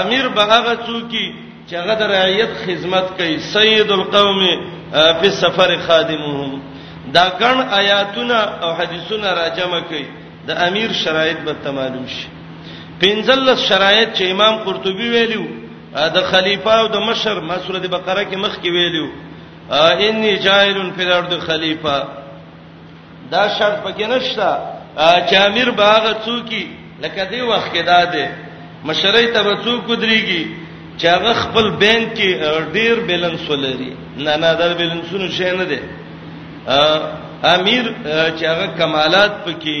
امیر به هغه څوک چې هغه د رعیت خدمت کوي سید القوم فی السفر خادمهم دا ګڼ آیاتونه او حدیثونه راجم کوي د امیر شرایط به تمالوم شي پنځل شرایط چې امام قرطبي ویلو د خلیفہ او د مشر مسوره د بقره کې مخ کې ویلو انی جاهل فی الارض خلیفہ دا شرط پکې نشته چې امیر باغ څوکي لکه دی وخت کې دا دی مشرۍ ته به څوک دريږي چې هغه خپل بانک کې ډیر بیلانس ولري نه نه دا بیلانسونه شي نه دي امیر چې هغه کمالات پکې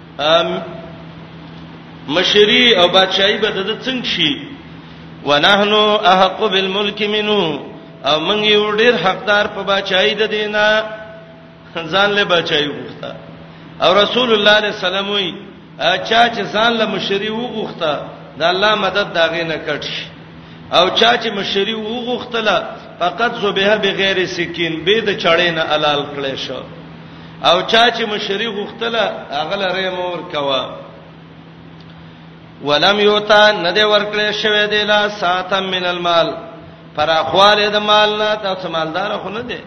مشری او بادشاہي به د څنګه شي ونحنو احق بالملک منو او موږ یو ډیر حقدار په بچای د دینه ځان له بچای وغوښته او رسول الله علیه السلام وی چا چې ځان له مشری وغوښته د الله مدد داغه نه کټ شي او چا چې مشری وغوښتله فقط زبیه بغیر سکین به د چړې نه حلال کړي شو او چا چې مشری غختله هغه لره مور کوا ولم یوتا نه دی ورکړې شوی دی لا ساتم من المال پر اخواله د مال نه تاسو مالدار خو نه دی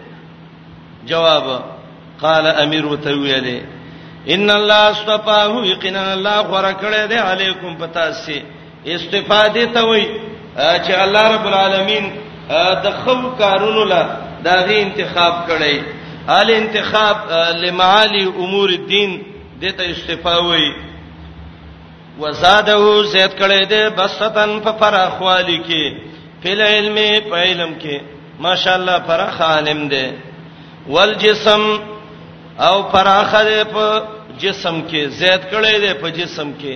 جواب قال امیر وتویله ان الله استفاه یقینا الله غره کړی دی علیکم پتا سي استفاده ته وای چې الله رب العالمین د خو کارونو لا دغه انتخاب کړي ال انتخاب لمعالی امور الدین دته استفاده وای وزاده زید کړي ده بسطن په فراخوالی کې فل علم په علم کې ماشاءالله فراخ عالم ده والجسم او فراخ ده په جسم کې زید کړي ده په جسم کې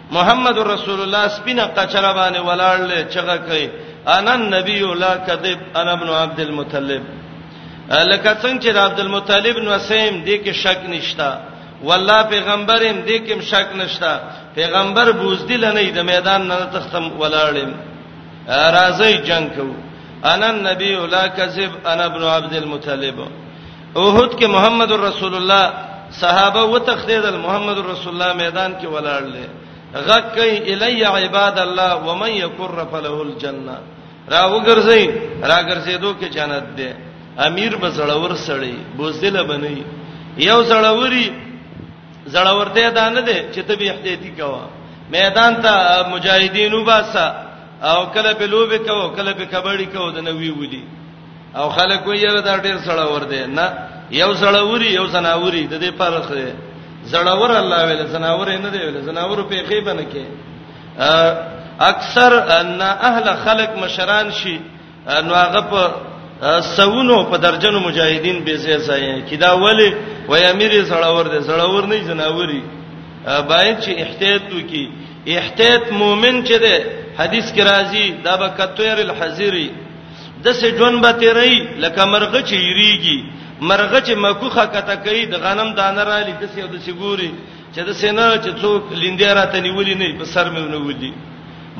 محمد رسول الله سپینه قچره باندې ولاړل چغه کوي انا النبی لا کذب انا ابن عبد المطلب لکه څنګه چې د عبد المطلب نو سیم دې کې شک نشتا والله پیغمبر هم دې کې شک نشتا پیغمبر بوزدل نه د میدان نه تختم ولاړم راځي جنگ کو انا النبی لا کذب انا ابن عبد المطلب اوحد کې محمد رسول الله صحابه وتخدیدل محمد رسول الله میدان کې ولاړل غک الی عباد الله ومن یکر فله الجنه را وګرځي را ګرځېدو کې جنت ده امیر به زړور سړی بوزله بنئ یو زړوري زړورته ده نه ده چې ته به احتیاطي کوه میدان ته مجاهدینو باسه او کله په لوبه کوه کله په کبډي کوه د نوی ودی او خلک وی یره دا ډیر سړی ور دی نه یو سړی وری یو زناوري د دې فرق دی زړور الله ویل زناور نه دی ویل زناور په خې باندې کې اکثر ان اهل خلق مشران شي نو هغه په سونو په درجنو مجاهدین به زی ځای کی دا ولی وای امیر زړور دی زړور نه زناوري باید چې احتیاط وکي احتیاط مؤمن چې دی حدیث کې راځي دا بکتویر الحذری د سې جون به تیری لکه مرغه چې یریږي مرغه چې مکوخه کته کوي د غنم دانه را لې د سې او د سګوري چې د سینا چې څوک لیندې را ته نیولې نه په سر مې ونولې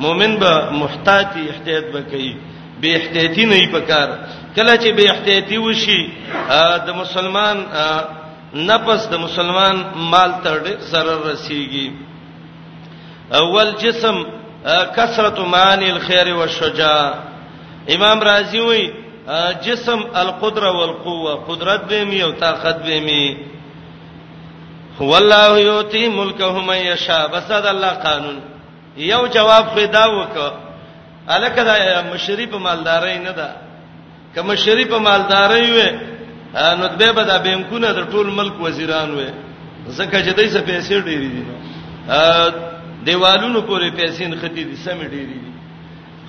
مؤمن به محتاطي احتیاط وکړي به احتیاطي نه پکار کله چې به احتیاطي وشي د مسلمان نفس د مسلمان مال ته ضرر رسیږي اول جسم کثرت مان الخير والشجاع امام رازی وی جسم القدره والقوه قدرت به می او طاقت به می هو الله یوتی ملکه من یشاء بس دا الله قانون یو جواب پیدا وک الکه دا مشری په مالداري نه ده کوم شریف مالداري وي نو دبه به د بانکونو د ټول ملک وزیران وي زکه چې دای څه پیسې ډېری دي دیوالونو پورې پیسې نه ختی دي سم ډېری دي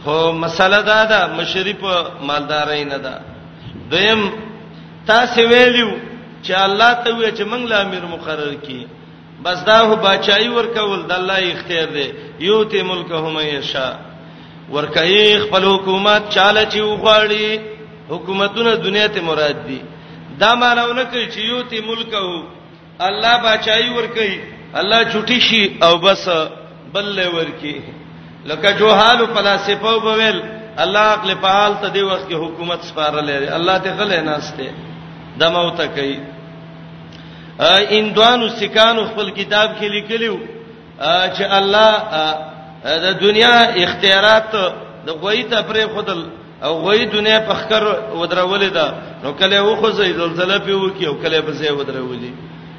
خو مسله دا ده مشرف مالداري نه ده دویم تاسو ویلیو چې الله ته وی چې موږ لا امیر مقرر کړي بس دا هو بچای ورکول د الله اختیار دی یو ته ملک هم یشا ورکای خپل حکومت چاله چې وغواړي حکومتونه دنیا ته مراد دي دا مانونه کوي چې یو ته ملک هو الله بچای ورکای الله چټی شي او بس بل ورکی لکه جوهال فلسفه وبویل الله عقل فعال ته دی وخت کې حکومت سپارلې الله ته غلې ناشته دمو ته کوي اندوانو سکانو خپل کتاب کې لیکلیو چې الله د دنیا اختیارات د غوي ته پرې خدل او غوي دنیا په خکر ودرولې ده نو کله و خو زې زلزلہ په وکی او کله په زې ودرولې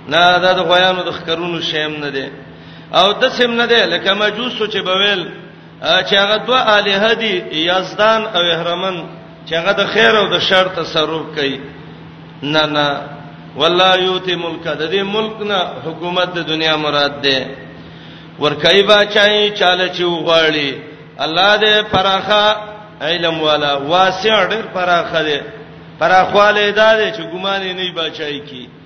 نه دا د غویانو د خکرونو شیم نه ده او د سیم نه ده لکه مجوس چې بویل چې هغه دوه الہ دي یزدان او اهرمن چې هغه د خیر او د شر تصرف کوي نه نه والله یوتی ملک د دې ملک نه حکومت د دنیا مراد ده ورکای بچای چاله چې وغواړي الله دې فراخه علم والا واسع ډېر فراخه دې فراخواله ده چې ګمان نه بچای کی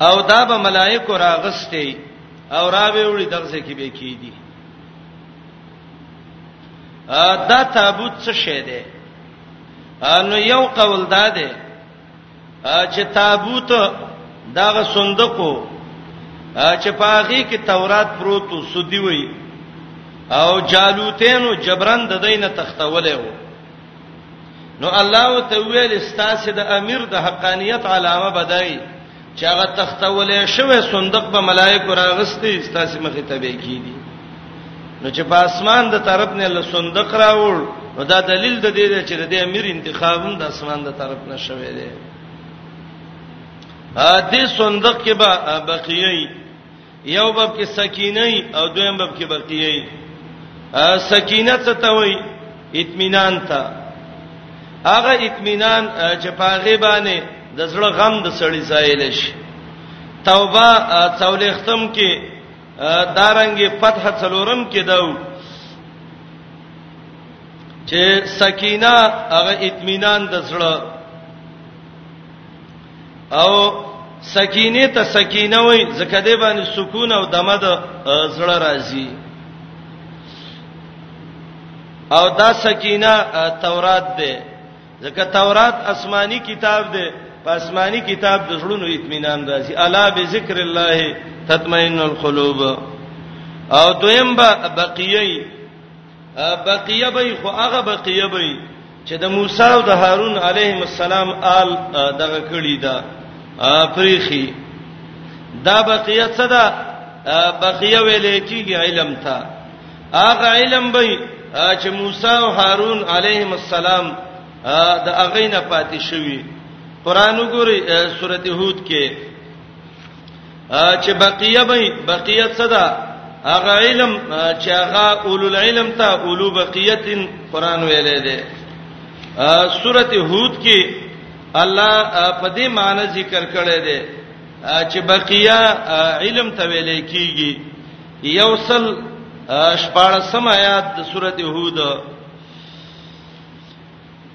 او دا به ملائکه راغسته او راوي وړي دغه کې به کی دي دا تابوت څه شی دی نو یو قول دا دی چې تابوت داغه صندوقو چې پاغي کې تورات پروت او سودی وای او جالوتینو جبران د دینه تختولې وو نو الله ته ویل استاسه د امیر د حقانیت علامه بدای چې هغه تختولې شوی صندوق به ملائکه راغستې استاسه مخې ته به کیږي نو چې په اسمان د طرف نه له صندوق راوړ نو دا دلیل د دې چې د امیر انتخاب هم د اسمان د طرف نه شوی دی ا دې صندوق کې به بقیه یو باب کې سکینه او دویم باب کې بقیه سکینه څه ته وایي اطمینان ته هغه اطمینان چې پاغه باندې د زړه غم د سړی زایل شي توبه څولې ختم کې دارنګي فتح څلورم کې داو چې سکینه هغه اطمینان د زړه او سکینه ته سکینه وای زکه دې باندې سکون او دمه د زړه راځي او دا سکینه تورات ده زکه تورات آسماني کتاب ده په آسماني کتاب د زړونو اطمینان راځي الا بذکر الله تطمئن القلوب او دویم با بقیه بقیه به خو هغه بقیه به چې د موسی او د هارون علیهم السلام آل دغه کړی دا پریخي دا بقیه څه ده بقیه ویل کېږي علم ته هغه علم به چې موسی او هارون علیهم السلام د اغه نه پاتې شوی قران وګوري سورته هود کې چې بقیه به بقیه صدا هغه علم چې هغه اولو العلم ته اولو بقیتن قران ویلې ده سورته هود کې الله په دې معنی ذکر کړی دی چې بقیه علم ته ویلې کیږي یوصل شپاړسم آیات د سورته هود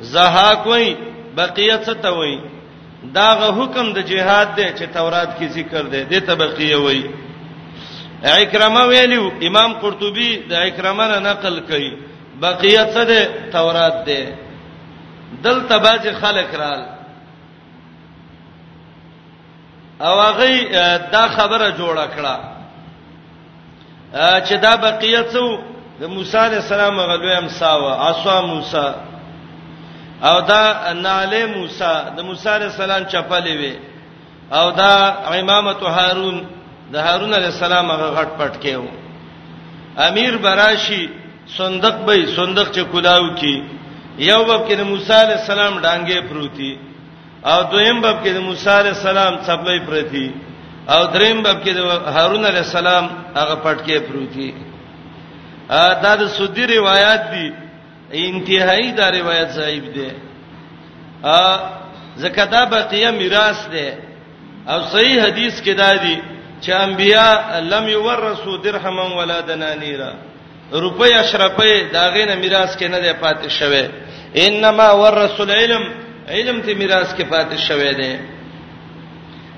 زهاک وای بقیه څه ته وای داغه حکم د جهاد دی چې تورات کې ذکر دی د تبقیه وای اکرمه ویلو امام قرطبي د اکرمه نه نقل کړي بقیه څه ده تورات ده دلته باج خلق رال او هغه دا خبره جوړه کړه چې دا بقیه څو د موسی علی السلام غلوې امساوه عصا موسی او دا ناله موسی د موسی علی السلام چپلې وي او دا امامت هارون د هارون علی السلام هغه غټ پټ کېو امیر براشی صندوق به صندوق چې کلاو کی یو وب کې د موسی علی السلام ډانګې پروتي او دویم باب کې د موسی علی السلام څپلې پرتی او دریم باب کې د هارون علی السلام هغه پټکې پروتي دا د سودی روایت دي انتهایی دا روایت صاحب دی ا زکه دا بقیه میراث دی او صحیح حدیث کې دا دی چې انبیا لم یورثو درهما ولا دنانیرا روپۍ اشرفې دا غینه میراث کې نه دی پاتې شوی انما ورث العلم علم ته میراث کې پاتې شوی دی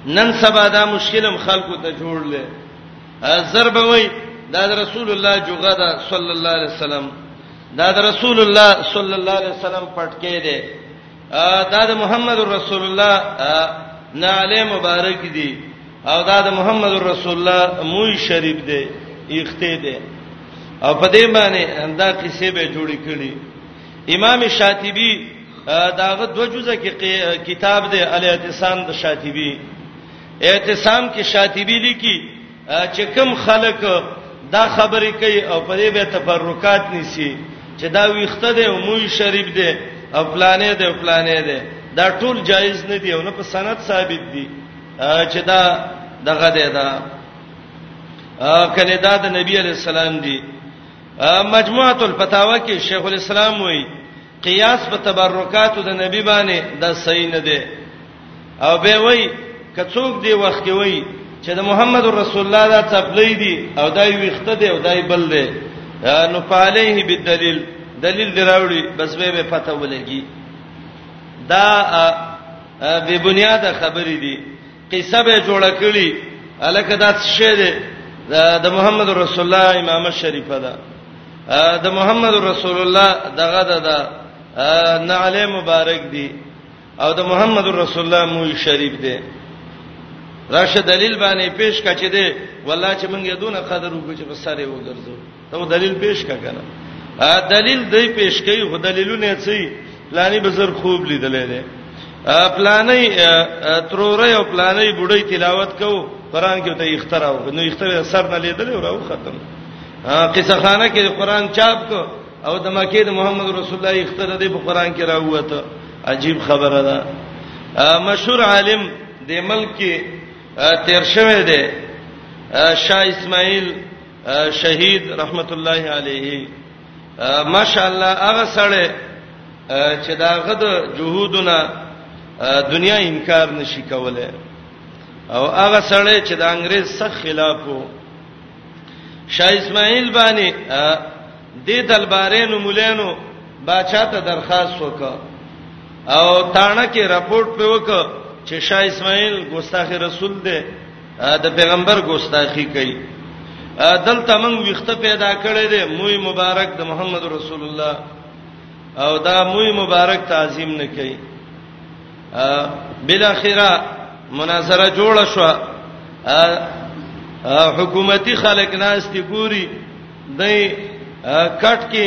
نن سبا دا مشکلم خلکو ته جوړل ضرب وای دا رسول الله جوګه دا صلی الله علیه وسلم دا رسول الله صلی الله علیه وسلم پټکې دی دا د محمد رسول الله نه علی مبارک دی او دا د محمد رسول الله موي شریف دی یخته دی او په دې باندې دا قصې به جوړې کړي امام شاطبی داغه دو جزء کې کتاب دی الاعتصام د شاطبی اعتصام کې شاطبی لیکي چې کوم خلک دا خبرې کوي او په دې به تبرکات نيسي چې دا ویخته دی او موي شریف دی او پلانې دی او پلانې دی دا ټول جایز نه دی او نه په سند ثابت دی چې دا دغه دی دا کله دا د نبی علی السلام دی مجموعه الفتاوا کې شیخ الاسلام وایي قیاس په تبرکات د نبی باندې دا صحیح نه دی او به وای کڅوک دی وخت کې وای چې د محمد رسول الله دا چپلې دي او دای ویخته دی او دای بل دی نو فعليه بالدلیل دلیل دراوړي بس به به پته ولګي دا به بنیاد خبرې دي قصه به جوړ کړي الکه دا څه دی د محمد رسول الله امامه شریفه ده د محمد رسول الله دغه ده دا نعله مبارک دي او د محمد رسول الله مو شریف دي راشه دلیل باندې پیش کچې دي والله چې مونږ یې دونه قدر وکړو چې په سره وګرځو ته دلیل پیش کا کنه دلیل دی پیش کوي خو دلیلونه څه پلاني بزر خوب لیدلې ده پلاني ترورې او پلاني بډای تلاوت کو قران کې ته اختر او نو اختر سر نه لیدلې او ختم قصه خانه کې قران چاپ کو او د مکه د محمد رسول الله اختر دې په قران کې راوته عجیب خبره ده مشهور عالم د ملک کې تیر شوه دی شاه اسماعیل شهید رحمت الله علیه ماشاءالله هغه سره چې داغه د جهودونه دنیا انکار نشي کوله او هغه سره چې د انګريز سخت خلافو شاه اسماعیل باندې د دلبارینو مولانو باچا ته درخواست وکړه او تاڼه کې رپورت په وکړه چې شاه اسماعیل ګستاخ رسول دی د پیغمبر ګوستاخی کوي دلته موږ ویخته پیدا کړی دی موي مبارک د محمد رسول الله او دا موي مبارک تعظیم نه کوي بل اخره مناظره جوړه شو حکومتي خلک ناشتي ګوري دای کټ کې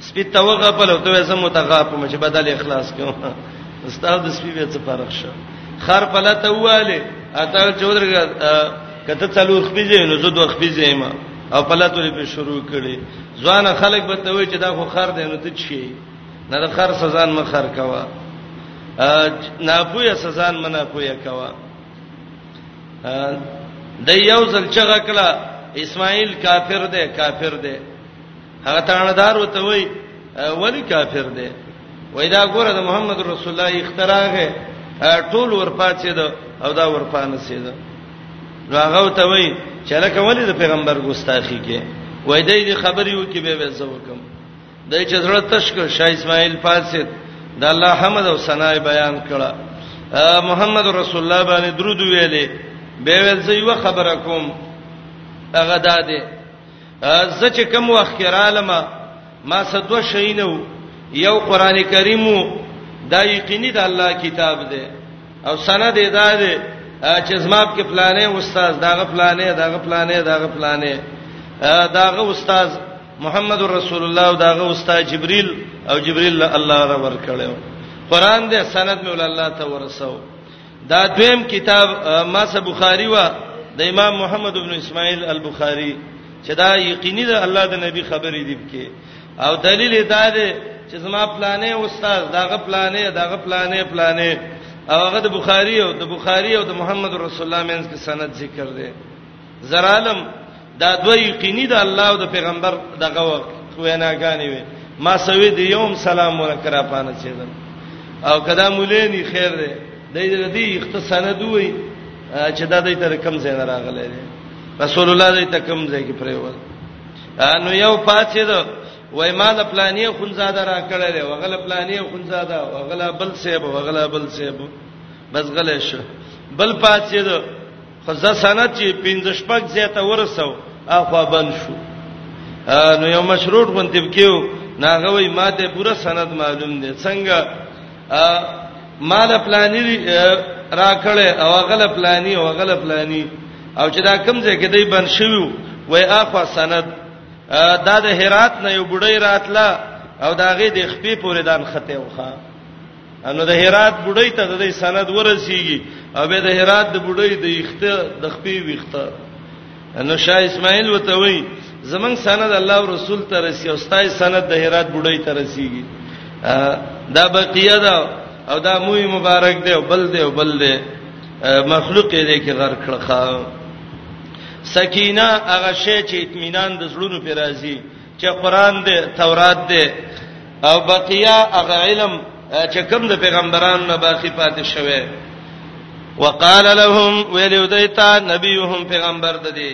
سپی ته وغپل او ته زمو ته غاپم چې بدل اخلاص کوم استاد د سپی به څه فرق شه خر پلته واله اته چودرګ کته څلور خپیځې نو زه دوه خپیځې ما او پلته لري په شروع کړي ځوان خلک به ته وي چې دا خو خر دی نو ته چی نه د خر سزان مخ خر کوا ناپوهه سزان منا پوهه کوا د یو ځل چغه کړه اسماعیل کافر دی کافر دی هغه تاندار وته وای ولی کافر دی وای دا ګوره د محمد رسول الله اختراغه ټول ورپاتې ده او دا ورپانه سي ده نو هغه ته وای چې لکه ولی د پیغمبر ګستاخی کې وای دای دې خبريو کې به وځو کوم دای چې زړه تشک شاه اسماعیل فاسد د الله حمد او ثنا بیان کړه محمد رسول الله باندې درود ویلې به ول زه یو خبره کوم هغه داده زه چې کوم وخت رالم ما سدو شینو یو قران کریم دا یقیني د الله کتاب دی او سند دی دا دی چې زماب کې پلانې استاد داغه پلانې داغه پلانې داغه پلانې داغه استاد محمد رسول الله او داغه استاد جبريل او جبريل الله را ور کړو قران دې سند مې ول الله ته ورسو دا دویم کتاب ما سه بخاری وا د امام محمد ابن اسماعیل البخاری چې دا یقیني ده الله د نبی خبرې دی کې او دلیل دا دی چې زما پلانې استاد داغه پلانې داغه پلانې پلانې او هغه د بخاری او د بخاری او د محمد رسول الله مینس کې سند ذکر دی زرالم دا دوی یقیني د الله او د پیغمبر دغه ویناګانې وي ما سوي دی یوم سلام ورکرا پانه چیدل او کدا مولینی خیر دی د دې اختصانه دوی چې دا د تر کم ځای نه راغلی دی رسول الله دې ته کم ځای کې پریوال نو یو پاتې ده وای ما د پلانې خونزاده را کړل دی وغله پلانې خونزاده وغله بل سیب وغله بل سیب بس غلې شو بل پاتې ده خزه سند چې پنځه شپږ زیاته ورسو اخوا بند شو نو یو مشروط غونتی کېو ناغه وای ماته پوره سند معلوم دی څنګه مال پلاني راکړې او غل پلاني او غل پلاني او چې دا کم ځای کې دی بند شوی وای اخوا سند دا د هرات نه یو بډای راتله او دا غي د خپې پورې دان خته وخه انو د هرات بډای ته د سند ورسیږي او به د هرات د بډای د یخته د خپې ویخته انو شاه اسماعیل وته وی زمنګ سند الله او رسول ته رسی او ستای سند د هرات بډای ته رسیږي دا بقیه ده او دا موي مبارک دی او بل دی او بل دی مخلوق دې کې غر کړخه سکینه هغه شی چې اطمینان د زړونو پر راځي چې قران دی تورات دی او بقیا هغه علم چې کوم د پیغمبرانو نه باقی پاتې شوی وقال لهم ویلو دیتا نبیهم پیغمبر د دې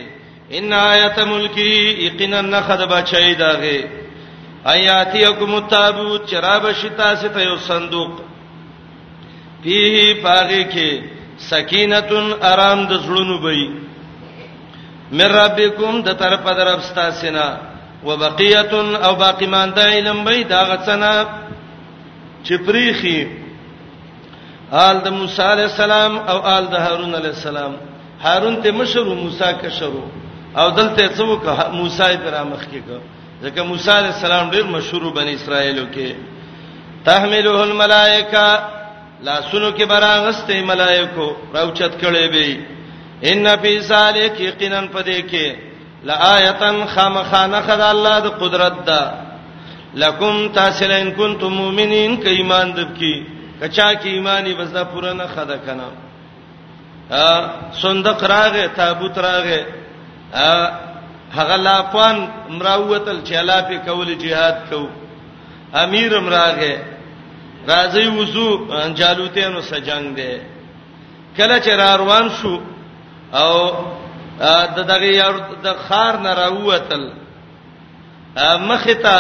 ان آیت ملکی یقینا نخد بچی داغه آیاتیکم التابوت چرابه شتا ست یو صندوق فيه پاغي کې سکینتون آرام د زړونو بې مر ربکم د طرف درب ستاسینا وبقیتن او باقی مانده علم بې دا غڅنا چپریخي آل د موسی علی السلام او آل د هارون علی السلام هارون ته مشر موسی کشرو او دلته څوک موسی پر امخ کې کو ځکه موسی علی السلام ډیر مشهور بنی اسرائیلو کې تحمله الملائکه لاسونو کې براغسته ملائکو راوچت کړي به ان فی ذلک یقینا پدې کې لآیتن خامخانه خدای الله د قدرت ده لکم تاسو لئن کنتم مؤمنین کې ایمان دب کی کچا کې ایمانی بس دا پوره نه خدا کنه صندوق راغه تابوت راغه هغه لاپان مراوتل چې لاپې کول jihad کو امیر مراغه راځي وضو جالوتینو سجنګ دی کله چې را روان شو او د دغه یار د خار نه راوتل مخه ته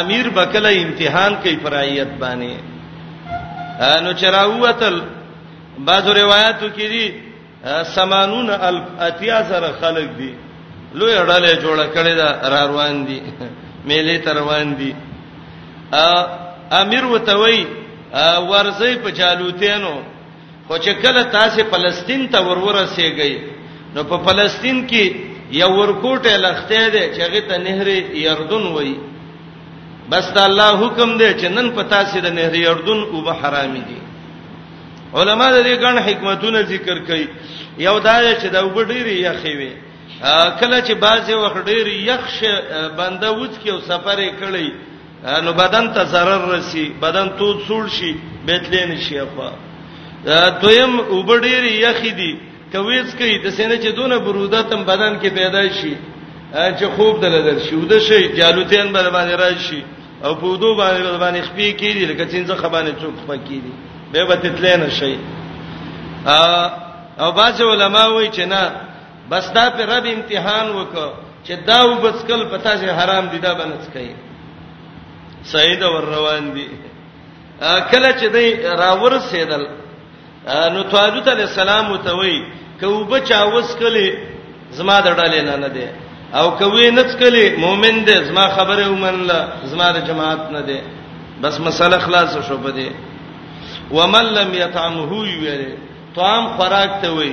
امیر بکله امتحان کوي فرایت باندې نو چراوتل بعضو روایتو کې دي سمانون الف اتیا سره خلق دي لوی ډله جوړ کړي دا را روان دي میلې تر روان دي امیر وتوي ورځي په چالوتینو خو چې کله تاسو فلسطین ته ورورسېږئ نو په فلسطین کې یو ورکوټه لخته ده چې هغه ته نهر یردون وایي بس دا الله حکم دی چې نن په تاسو د نهر یردون او به حرام دي علما د دې ګڼ حکمتونه ذکر کوي یو دا چې دا وب ډیری یخې وي کله چې بعضې وخت ډیری یخ بنده وڅ کې او سفر یې کړی نو بدن ته zarar رسی بدن تود سول شي بیتلې نشي اخوا دویم وبډیر یخی دی کویز کوي د سینې چې دونه بروده تم بدن کې پیدا شي چې خوب دل در شي ود شي جالوتین بل باندې راشي او په ودو باندې باندې خپې کیږي لکه څنګه خبانه څوک خپې کیږي به به تتلې نه شي او باج علماء وایي چې نه بس دا په رب امتحان وکړه چې دا وبڅکل پتا چې حرام دي دا بنڅ کوي سید ور روان دي کله چې دی راور سیدل نو طالوت علی السلام ته وی کو بچا وسکلی زما د ډالې نه نه دی او کوي نڅکلی مؤمن دی زما خبره ومنله زما د جماعت نه دی بس مسله خلاص شو په دې ومن لم يطعمه ویل طعام خوراک ته وی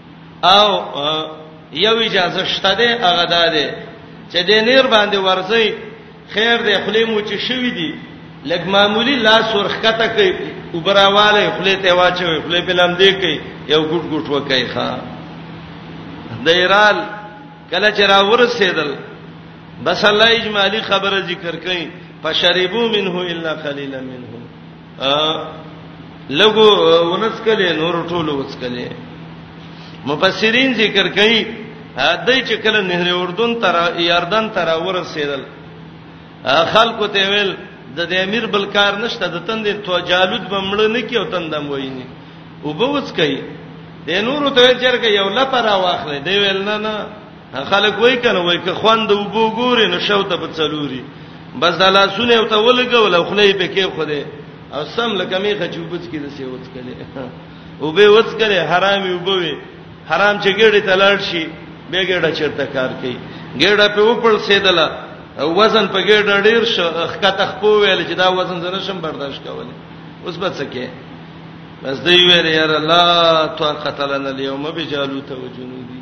او یو اجازه شته ده هغه ده چې د نیر باندې ورځي خیر دې خلی مو چې شوی دی لګ معمولی لاس ورخته کوي وبراواله خلی ته واچوي خلی په لام دی کوي یو ګټ ګټ وکای ښا دایرال کله چې را ورسېدل بس الله اجمالی خبره ذکر کړي فشربوا منه الا قليلا منه لګو ونڅکلې نور ټولو وڅکلې مفسرین ذکر کوي دای چې کله نهر اردن تر یاردن تر ورسېدل خلکو ته ویل د دې امیر بل کار نشته د تندې توجالود بمړ نه کی او تندم ویني او به وڅکې د نورو ته چرګه یو لپاره واخلې دی ویل نه نه خلک وای کنه وای که خوند وبو ګورې نو شو ته په څلوري بس د لاسونه او ته ولګول او خلې په کې خو دې او سم لکه میخه چې وبڅ کې د سی وڅ کله او به وڅ کله حرامي وبوي حرام چې ګړې تلاړ شي به ګړه چرته کار کوي ګړه په وپړ سیدله وزن په ګړه ډیر شو خکته خپو ویل چې دا وزن زنه شم برداشت کولای اوس به څه کې بس دی ویل یا الله طاقت لنا اليوم بجالوت وجنودي